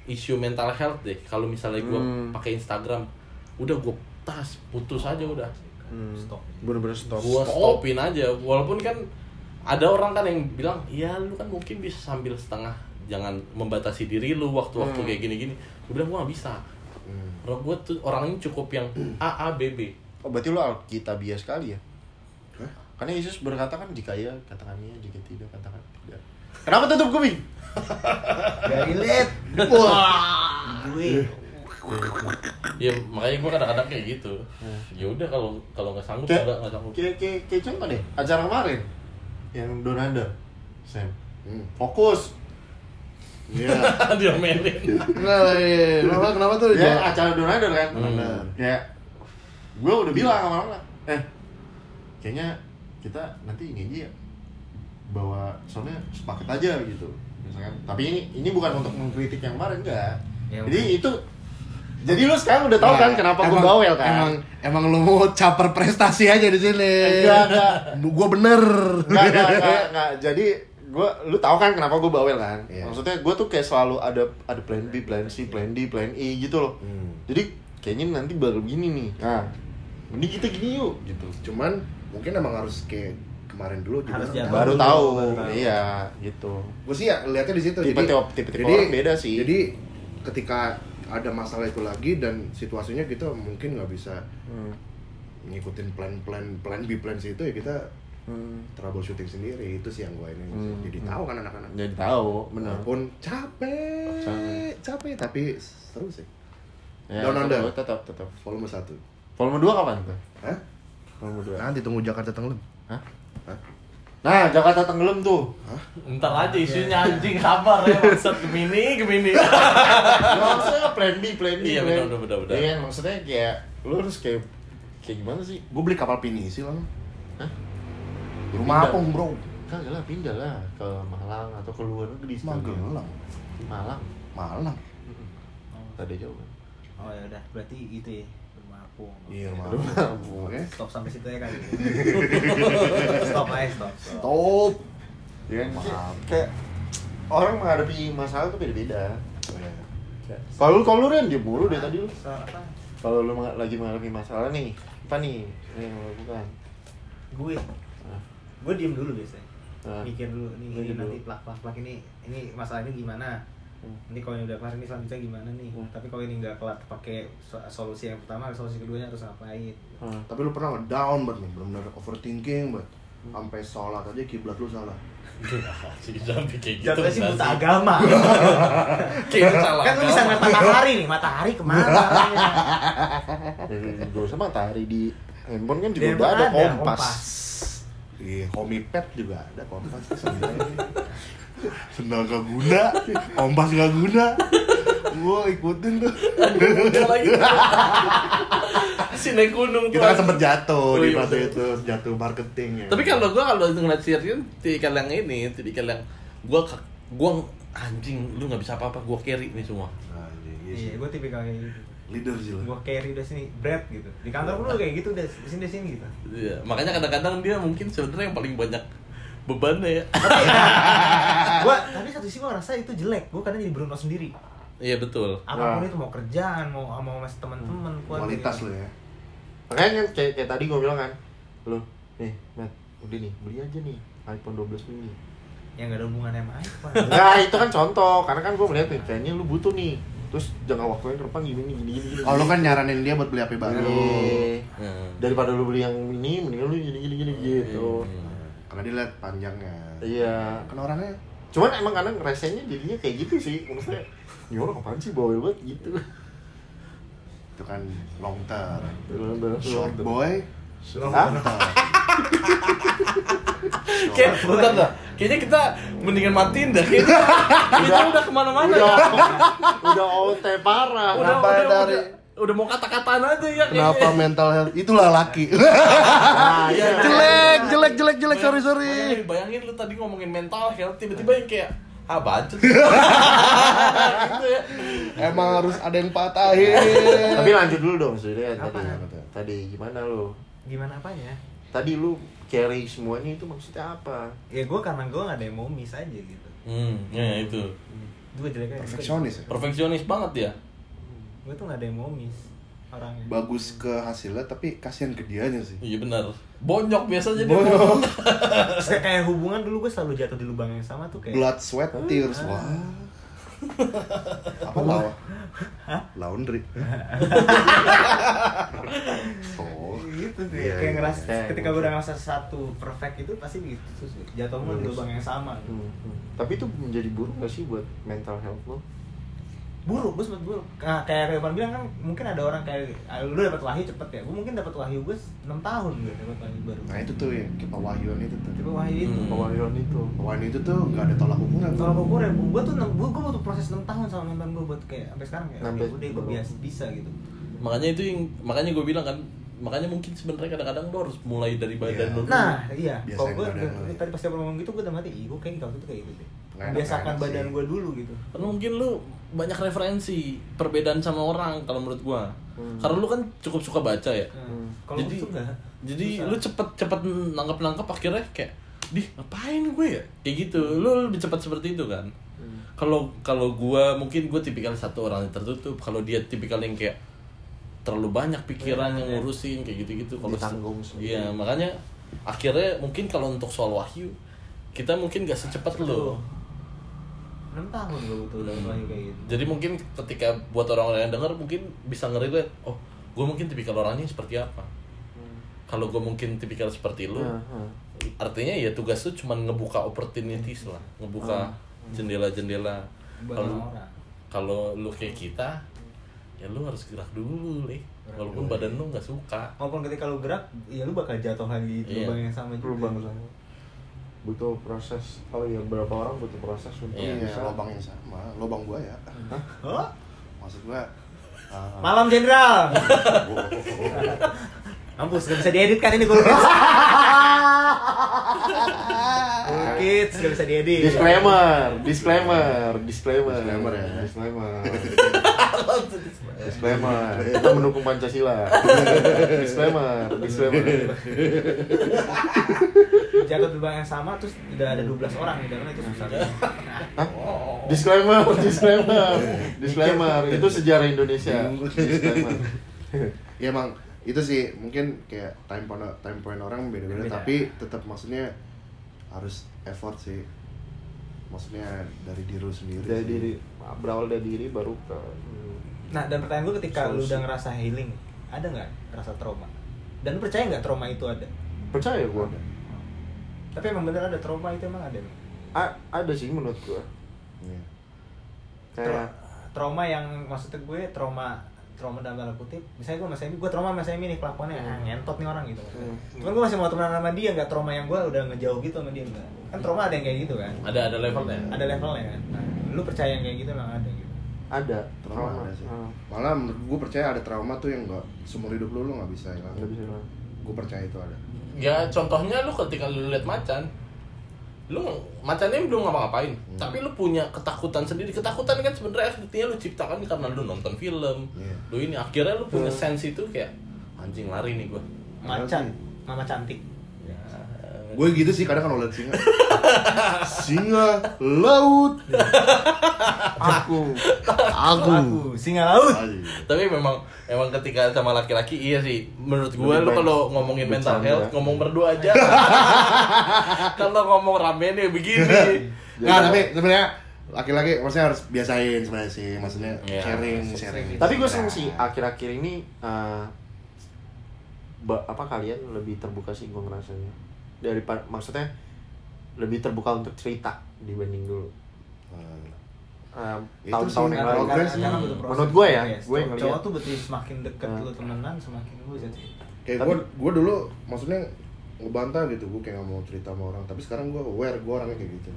isu mental health deh kalau misalnya gue Hmm. pakai Instagram udah gue tas putus aja udah hmm. Stop. bener-bener stop gue stopin aja walaupun kan ada orang kan yang bilang ya lu kan mungkin bisa sambil setengah jangan membatasi diri lu waktu-waktu Hmm. kayak gini-gini gue bilang gue gak bisa Hmm. Orang gue tuh orangnya cukup yang A A B B. oh berarti lu alkitabiah sekali ya Hah? karena Yesus berkata kan jika ya katakan ya jika tidak katakan tidak kenapa tutup kuping Gak relate wah Gue Ya makanya gue kadang-kadang kayak gitu. Ya udah kalau kalau nggak sanggup enggak nggak sanggup. kayak kayak kayak contoh deh acara kemarin yang Donanda Sam Hmm. fokus Iya. diomelin Enggak lah, iya. Kenapa, kenapa tuh? ya acara donatur kan Benar. ya gue udah bilang sama orang eh kayaknya kita nanti ini aja ya bawa soalnya sepaket aja gitu misalkan tapi ini ini bukan untuk mengkritik yang kemarin enggak Ya, jadi itu jadi lu sekarang udah tahu kan Nah, kenapa gue emang- bawel kan Emang emang lu mau caper prestasi aja di sini. Enggak, enggak. Gua bener. Enggak, enggak, enggak, enggak. Jadi gue, lu tahu kan kenapa gue bawel kan? Iya. Maksudnya gue tuh kayak selalu ada ada plan B, plan C, plan D, plan E gitu loh. Hmm. Jadi kayaknya nanti baru gini nih. Nah, mending kita gini yuk gitu. Cuman mungkin emang harus kayak kemarin dulu juga Harus. Baru dulu, tahu, baru tahu. iya gitu. Gue sih ya lihatnya di situ. Tipe- Jadi tipe-tipe jadi- orang beda sih. Jadi ketika ada masalah itu lagi dan situasinya kita mungkin nggak bisa Hmm. ngikutin plan-plan plan B plan C itu ya kita Hmm. troubleshooting sendiri itu sih yang gue ini Hmm. jadi Hmm. tahu kan anak-anak Jadi tahu, benar. walaupun capek Capek. capek tapi seru sih Ya, Down Under. tetap, tetap, tetap. volume satu Volume 2 kapan tuh? Hah? Volume 2. nanti tunggu Jakarta tenggelam Hah? Hah? Nah, Jakarta tenggelam tuh. ntar aja isunya anjing sabar ya maksud Gemini Gemini maksudnya plan B, plan B. Iya, plan- benar, benar, benar. Iya, maksudnya kayak lu harus kayak kayak gimana sih? gue beli kapal pinisi lah Hah? rumah apung bro Kagak lah, pindah lah ke Malang atau ke luar negeri sekalian. Magelang Malang. Malang Tadi jauh kan. Oh ya udah, berarti itu ya rumah apung. iya apung apung. oke Stop sampai situ ya kali. stop aja stop. stop. top Ya, kan? Maaf. kayak, orang menghadapi masalah tuh beda-beda. Iya. Kalau lu kalau lu Ren, dia mulu deh tadi lu. Kalau lu lagi mengalami masalah nih, apa nih yang lu lakukan? Gue. Nah, Gue diem dulu biasanya. nah. Mikir dulu nih ini nanti plak plak plak ini ini masalah ini gimana? Hmm. Ini kalau ini udah kelar ini selanjutnya gimana nih? Hmm. Tapi kalau ini nggak kelar pakai so- solusi yang pertama, solusi keduanya harus ngapain? Hmm. tapi lu pernah nggak down banget nih benar-benar overthinking banget sampai sholat aja kiblat lu salah kayak gitu Jatuhnya sih buta agama. Kan lu bisa ngeliat matahari nih, matahari ke mana? gak usah matahari di handphone kan juga Di udah handphone ada kompas. Iya, komipet juga ada kompas. Sendal gak guna, kompas gak guna. Gua ikutin tuh. Lagi si naik gunung tuh Kita kan sempet jatuh Oh, di iya, fase itu, jatuh marketing ya. tapi kalau gua kalau ngeliat si Rian tipikal yang ini tipikal yang gua ke- gua anjing lu nggak bisa apa-apa gua carry nih semua Nah, iya, Iya, gue tipikal kayak gitu. leader sih lu. Gue carry udah sini, bread gitu. Di kantor pun udah kayak gitu, udah sini sini gitu. Iya, makanya kadang-kadang dia mungkin sebenarnya yang paling banyak bebannya ya. gua tapi satu sisi gue ngerasa itu jelek. Gue kadang jadi Bruno sendiri. Iya betul. Apa pun Nah. itu mau kerjaan, mau mau sama teman-teman, keluarga Kualitas lu ya. Makanya kayak, kayak tadi gue bilang kan, lu nih, Matt, udah nih, beli aja nih iPhone 12 mini. Yang gak ada hubungannya sama iPhone. Nah itu kan contoh, karena kan gue melihat nih, kayaknya lu butuh nih. Terus jangka waktunya ke depan gini, gini, gini, gini. Oh, lu kan nyaranin dia buat beli HP baru. Iya. Hmm. Daripada lu beli yang ini, mendingan lu gini, gini, gini, gitu. Karena dia lihat panjangnya. Iya. Kan orangnya Cuman emang kadang resenya jadinya kayak gitu sih. Maksudnya, ini orang apaan sih bawel banget gitu. itu kan long term. Short boy, long term. Kayak bentar dah. Kayaknya kita mendingan matiin dah. Kayaknya kita udah ke mana-mana Udah, ya. udah OT parah. Udah, udah, dari- udah, udah mau kata-kataan aja ya. Kenapa kayaknya. mental health? Itulah laki. Nah, Iya, iya. jelek, jelek, jelek, jelek. Sorry, Bayangin- sorry. Bayangin, bayangin lu tadi ngomongin mental health, tiba-tiba yang kayak ah bacot. gitu ya. Emang harus ada yang patahin. Tapi lanjut dulu dong, sudah tadi. Tadi gimana lu? Gimana apanya? Tadi lu carry semuanya itu maksudnya apa? Ya gue karena gue gak ada yang mau miss aja gitu. Hmm, ya itu. Gue jeleknya Perfeksionis ya. Perfeksionis banget ya. Gue tuh gak ada yang mau miss orangnya. Bagus ke hasilnya tapi kasihan ke dianya sih. Iya benar. Bonyok biasa jadi Bonyok. Kayak- hubungan dulu gue selalu jatuh di lubang yang sama tuh kayak Blood, sweat, tears. Ah. Wah. Apa lawa? Laundry. oh. gitu tuh Iya, kayak iya, ngerasa iya. ketika gue udah ngerasa satu perfect itu pasti gitu terus jatuh mulu di lubang yang sama Hmm, hmm. Tapi itu menjadi buruk gak sih buat mental health lo? Buruk gue sempet buruk nah, kayak Revan bilang kan mungkin ada orang kayak ah, lu dapat wahyu cepet ya gue mungkin dapat wahyu gue 6 tahun gue dapat wahyu baru nah itu tuh yang kayak pewahyuan itu tuh tipe wahyu itu Hmm. Pewahyuan itu pewahyuan itu tuh nggak ada tolak ukur kalau gue ya gue tuh gue gue butuh proses 6 tahun sama mantan gue buat kayak sampai sekarang kayak Sampai ya udah gue biasa bisa gitu makanya itu yang makanya gue bilang kan makanya mungkin sebenarnya kadang-kadang lo harus mulai dari badan Iya. lo dulu. nah iya kalau gue lo ya. tadi pas dia ngomong gitu gue udah mati ih gue kayak waktu itu kayak gitu deh biasakan badan gue dulu gitu karena mungkin lu banyak referensi perbedaan sama orang kalau menurut gua Hmm. karena lu kan cukup suka baca ya Hmm. kalau jadi enggak jadi Susah. lu cepet cepet nangkep nangkep akhirnya kayak di ngapain gue ya kayak gitu lu lebih cepat seperti itu kan Hmm. kalau kalau gua mungkin gue tipikal satu orang yang tertutup kalau dia tipikal yang kayak terlalu banyak pikiran Iya, yang iya. ngurusin kayak gitu-gitu kalau Ditanggung sendiri. iya makanya akhirnya mungkin kalau untuk soal wahyu kita mungkin gak secepat lo 6 tahun gue butuh kayak gitu. Jadi mungkin ketika buat orang-orang yang denger mungkin bisa ngerelate oh gue mungkin tipikal orangnya seperti apa? Hmm. kalau gue mungkin tipikal seperti lu Nah, nah. artinya ya tugas lu cuma ngebuka opportunities lah ngebuka jendela-jendela. Buat kalau orang kalau lu kayak kita ya lu harus gerak dulu nih Gerak walaupun badan lu nggak suka. Maupun ketika lu gerak ya lu bakal jatuh lagi di Iya. lubang yang sama juga. Lubang sama. Butuh proses oh iya berapa orang butuh proses untuk Iya, iya bisa lubang yang sama lubang gua ya. Maksud gua uh, malam jenderal. Mampus, gak bisa diedit kan ini gue Kids, gak bisa diedit. Disclaimer disclaimer disclaimer. Disclaimer ya. disclaimer. Disclaimer. Kita mendukung pancasila. Disclaimer disclaimer Jatuh di lubang yang sama, terus udah ada 12 orang di dalamnya itu susah Hah? disclaimer disclaimer disclaimer itu sejarah Indonesia disclaimer ya emang itu sih mungkin kayak time point time point orang beda-beda Beda. tapi tetap maksudnya harus effort sih maksudnya dari diri lu sendiri dari sih. diri berawal dari diri baru ke Nah, dan pertanyaan gue ketika lu Solusi. udah ngerasa healing Ada nggak rasa trauma? Dan lu percaya nggak trauma itu ada? percaya gua Tapi emang bener ada trauma itu emang ada A- ada sih menurut gua. Iya. kayak Tra- trauma yang maksudnya gue trauma trauma dalam tanda kutip misalnya gue masih gue trauma masih ini nih kelakuannya ah, ngentot nih orang gitu. Hmm. cuman gue masih mau temenan sama dia nggak trauma yang gue udah ngejauh gitu sama dia enggak kan trauma ada yang kayak gitu kan? Ada ada levelnya. Ada levelnya kan? Nah, lu percaya yang kayak gitu emang ada gitu? Ada trauma ada sih. Hmm. malah menurut gue percaya ada trauma tuh yang nggak seumur hidup lu lu nggak bisa hilang. Nggak bisa gue percaya itu ada ya contohnya lu ketika lu lihat macan lu macannya belum ngapa-ngapain. Hmm. tapi lu punya ketakutan sendiri. Ketakutan kan sebenarnya artinya lu ciptakan karena lu nonton film. Iya. lu ini akhirnya lu punya Hmm. sense itu kayak anjing lari nih gua. Macan. Mama cantik. Ya, gue gitu sih kadang kalau lihat singa singa laut. Aku aku. Aku singa laut. Tapi memang emang ketika sama laki-laki iya sih. Menurut gue baik kalau ngomongin mental bercanda. health ngomong berdua aja. Kalau ngomong rame nih begini. Nggak, tapi sebenarnya laki-laki maksudnya harus biasain sebenarnya sih. Maksudnya Iya. sharing sharing. tapi gue seneng sih akhir-akhir ini ba- apa kalian lebih terbuka sih gue ngerasanya daripada maksudnya lebih terbuka untuk cerita dibanding dulu. Eh, Itu tahun-tahun sih, yang lalu. proses. Menurut gue ya, gue yang cowok tuh betul semakin deket Hmm. lu temenan semakin lu bisa cerita. Kayak gue gue dulu maksudnya ngebantah gitu gue kayak gak mau cerita sama orang. Tapi sekarang gue aware gue orangnya kayak gitu.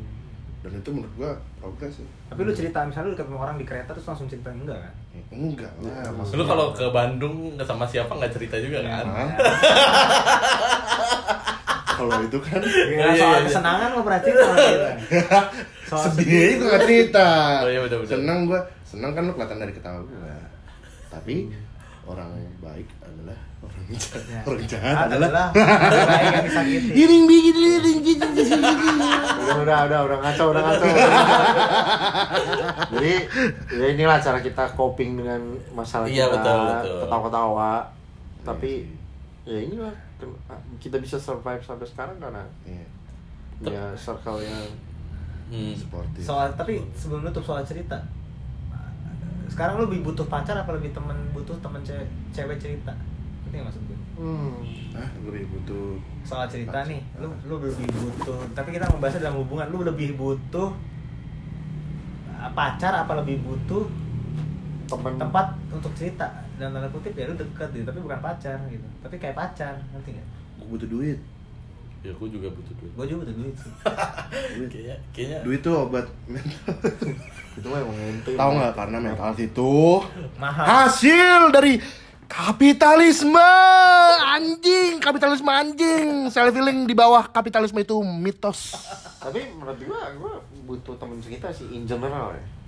Dan itu menurut gue progres sih. Tapi lu cerita misalnya lu ketemu orang di kereta terus langsung cerita enggak kan? Ya, enggak lah Ya, lu kalau ke Bandung nggak sama siapa nggak cerita juga kan? kalau itu kan. Ya, soal iya. kesenangan lo pernah cerita. Soal sedih gue gak cerita. Oh, iya, betul, betul. senang gue senang kan lu kelihatan dari ketawa gue tapi orang baik adalah orang jahat. Ya. orang jahat Ah, adalah orang yang disakiti. giring bikin giring giring udah udah udah udah ngaco udah ngaco. Jadi ya inilah cara kita coping dengan masalah Iya, kita. betul, betul. ketawa-ketawa. Tapi ya inilah kita bisa survive sampai sekarang karena Iya, ya circle yang Hmm. sportif Soal tapi sebelum nutup soal cerita. Sekarang lu lebih butuh pacar apa lebih temen butuh temen cewek, cewek cerita? Ngerti nggak maksud gue? hmm, ah lebih butuh Soal cerita Pacar. nih, lu lu lebih butuh. Tapi kita membahasnya dalam hubungan, lu lebih butuh uh, pacar apa lebih butuh teman tempat untuk cerita dan tanda kutip ya lu deket gitu tapi bukan pacar gitu. Tapi kayak pacar ngerti gak? gue butuh duit. Ya gue juga butuh duit. Gue juga butuh duit sih. Kayaknya kayaknya duit tuh obat mental. Itu mah emang ente tahu nggak? Karena mental itu mahal. hasil dari kapitalisme. Anjing kapitalisme anjing. Self healing di bawah kapitalisme itu mitos. Tapi menurut gua gua butuh teman cerita sih in general ya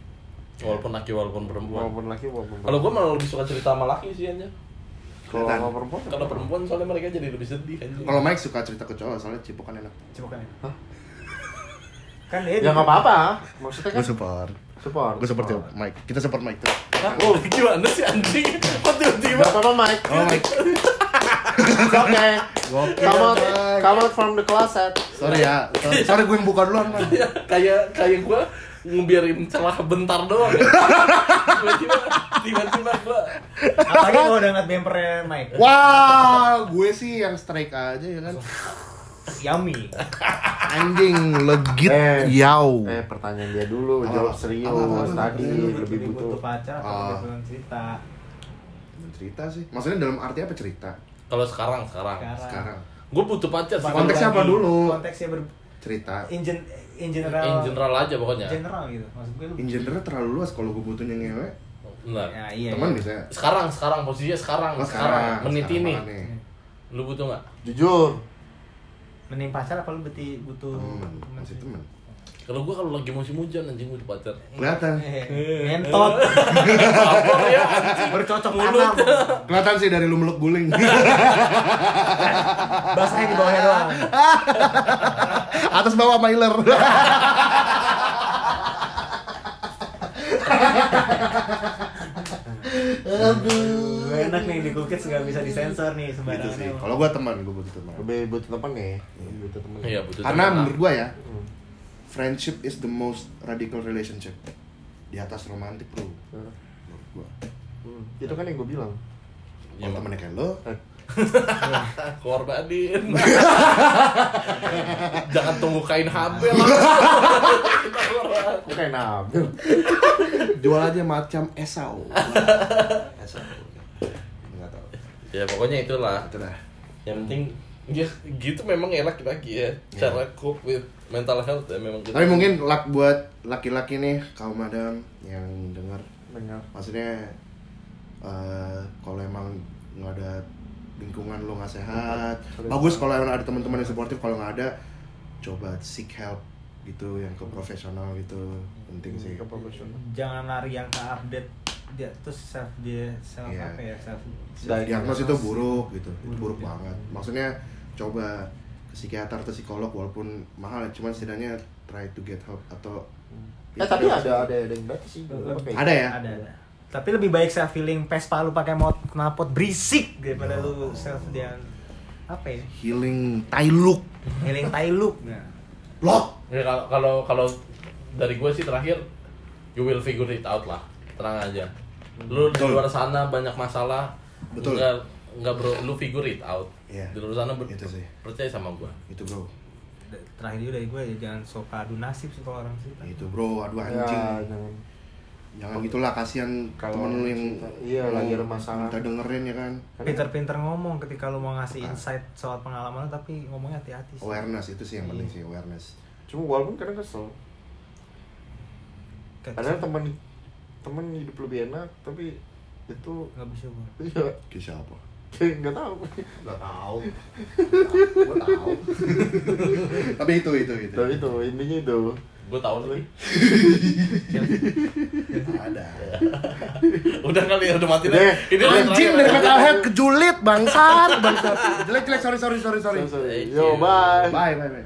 walaupun laki walaupun perempuan. Walaupun laki walaupun kalau gue malah lebih suka cerita sama laki sih aja kalau sama perempuan kalau perempuan soalnya mereka jadi lebih sedih kan kalau Mike suka cerita ke cowok soalnya cipokan enak. Coba kan Hah? kan dia ya nggak apa-apa. Maksudnya kan gue support. Support. Gue support tuh Mike. Kita support Mike tuh oh gimana sih anjing? Kok tiba-tiba Gak apa-apa Mike. Oh Mike. It's okay. Gokil, Come out, come out from the closet. Sorry. Ya. Sorry, sorry gue yang buka duluan man kayak kayak gue ngebiarin celah bentar doang. Ya. tiba-tiba tiba-tiba gue apalagi kalau udah ngeliat bempernya Mike. Wah gue sih yang strike aja ya kan? Yummy. Anjing legit Eh. yau. Eh pertanyaan dia dulu, Apa? jawab serius Apa, apa, apa, tadi lebih butuh. pacar Ah. atau lebih butuh cerita cerita sih. Maksudnya dalam arti apa cerita? Kalau sekarang sekarang. Sekarang. Gue butuh pacar sih. Konteksnya apa dulu? konteksnya ber cerita. in, gen, in general. In general aja pokoknya. General gitu maksud gue lu in general terlalu luas kalau gue butuhnya ngewe. Benar. Ya iya teman iya. bisa. Sekarang sekarang posisinya sekarang Oh, sekarang, menit sekarang ini. nih. lu butuh nggak? Jujur. Mending pacar apa lu beti butuh masih temen kalau gue kalau lagi musim hujan anjing butuh pacar. Kelihatan. Eh, ngentot. Apa ya? Bercocok Mulut. tanam. Kelihatan sih dari lu meluk guling. Basahnya di bawahnya doang. Atas bawah mailer Gue enak nih di Cookits nggak bisa disensor nih gitu sembarangan sih. Emang. kalau gue teman gue butuh teman. Lebih butuh teman nih Lebih butuh teman iya butuh karena teman. menurut gue ya. Friendship is the most radical relationship. Di atas romantik bro. Hmm. menurut gue Hmm. Itu kan yang gue bilang. Ya, kalau temennya kayak lo korbanin jangan tunggu kain Itu kayak Nabil jual aja macam esau. Esau. Nggak tahu. Ya pokoknya itulah. Itu dah yang penting ya gitu memang enak lagi ya. Cara cope with mental health ya memang gitu. tapi mungkin lak buat laki-laki nih kaum madam yang dengar. Dengar. Maksudnya eh, kalau emang nggak ada lingkungan lo nggak sehat. Sorry. bagus kalau emang ada teman-teman yang suportif kalau nggak ada coba seek help gitu yang ke profesional gitu. Penting sih. Ke profesional. Jangan lari yang ke update. Dia terus self dia self Iya. apa ya? Self diagnos itu buruk gitu. Itu Buruk, buruk ya. banget. Maksudnya coba ke psikiater atau psikolog walaupun mahal cuman setidaknya try to get help atau Eh tapi ada ada ada yang gratis sih kayak Ada ya? ada ada. Tapi lebih baik self feeling Vespa lu pakai mod knalpot berisik daripada lu self dia apa ya? Healing tai look. Healing tai look. Nah. lock. Ya, kalau kalau kalau dari gue sih terakhir you will figure it out lah. Tenang aja. Lu di luar sana banyak masalah Betul. enggak enggak bro lu figure it out Iya. di luar sana ber- Itu sih. percaya sama gue itu bro. Terakhir juga dari gue ya jangan sok adu nasib sih kalau orang cerita itu bro. Aduh Ya, anjing. jangan. Jangan gitulah kasihan Kalau temen lu yang iya, lagi ada masalah. minta dengerin ya kan? Pinter-pinter ngomong ketika lu mau ngasih Ah. insight soal pengalaman lu tapi ngomongnya hati-hati sih. awareness itu sih yang penting sih awareness. Cuma walaupun kadang kesel. Kadang teman teman hidup lebih enak tapi itu nggak bisa gue iya. Ke siapa nggak tahu. Nggak tahu. Gua tahu. Tapi itu itu itu. Tapi itu intinya itu. Gue tahu sih. Ada. Udah kali ya udah mati Udah. deh ini udah. anjing dari metalhead kejulit bangsat bangsat. Jelek jelek sorry sorry sorry sorry. Yo bye. Bye bye bye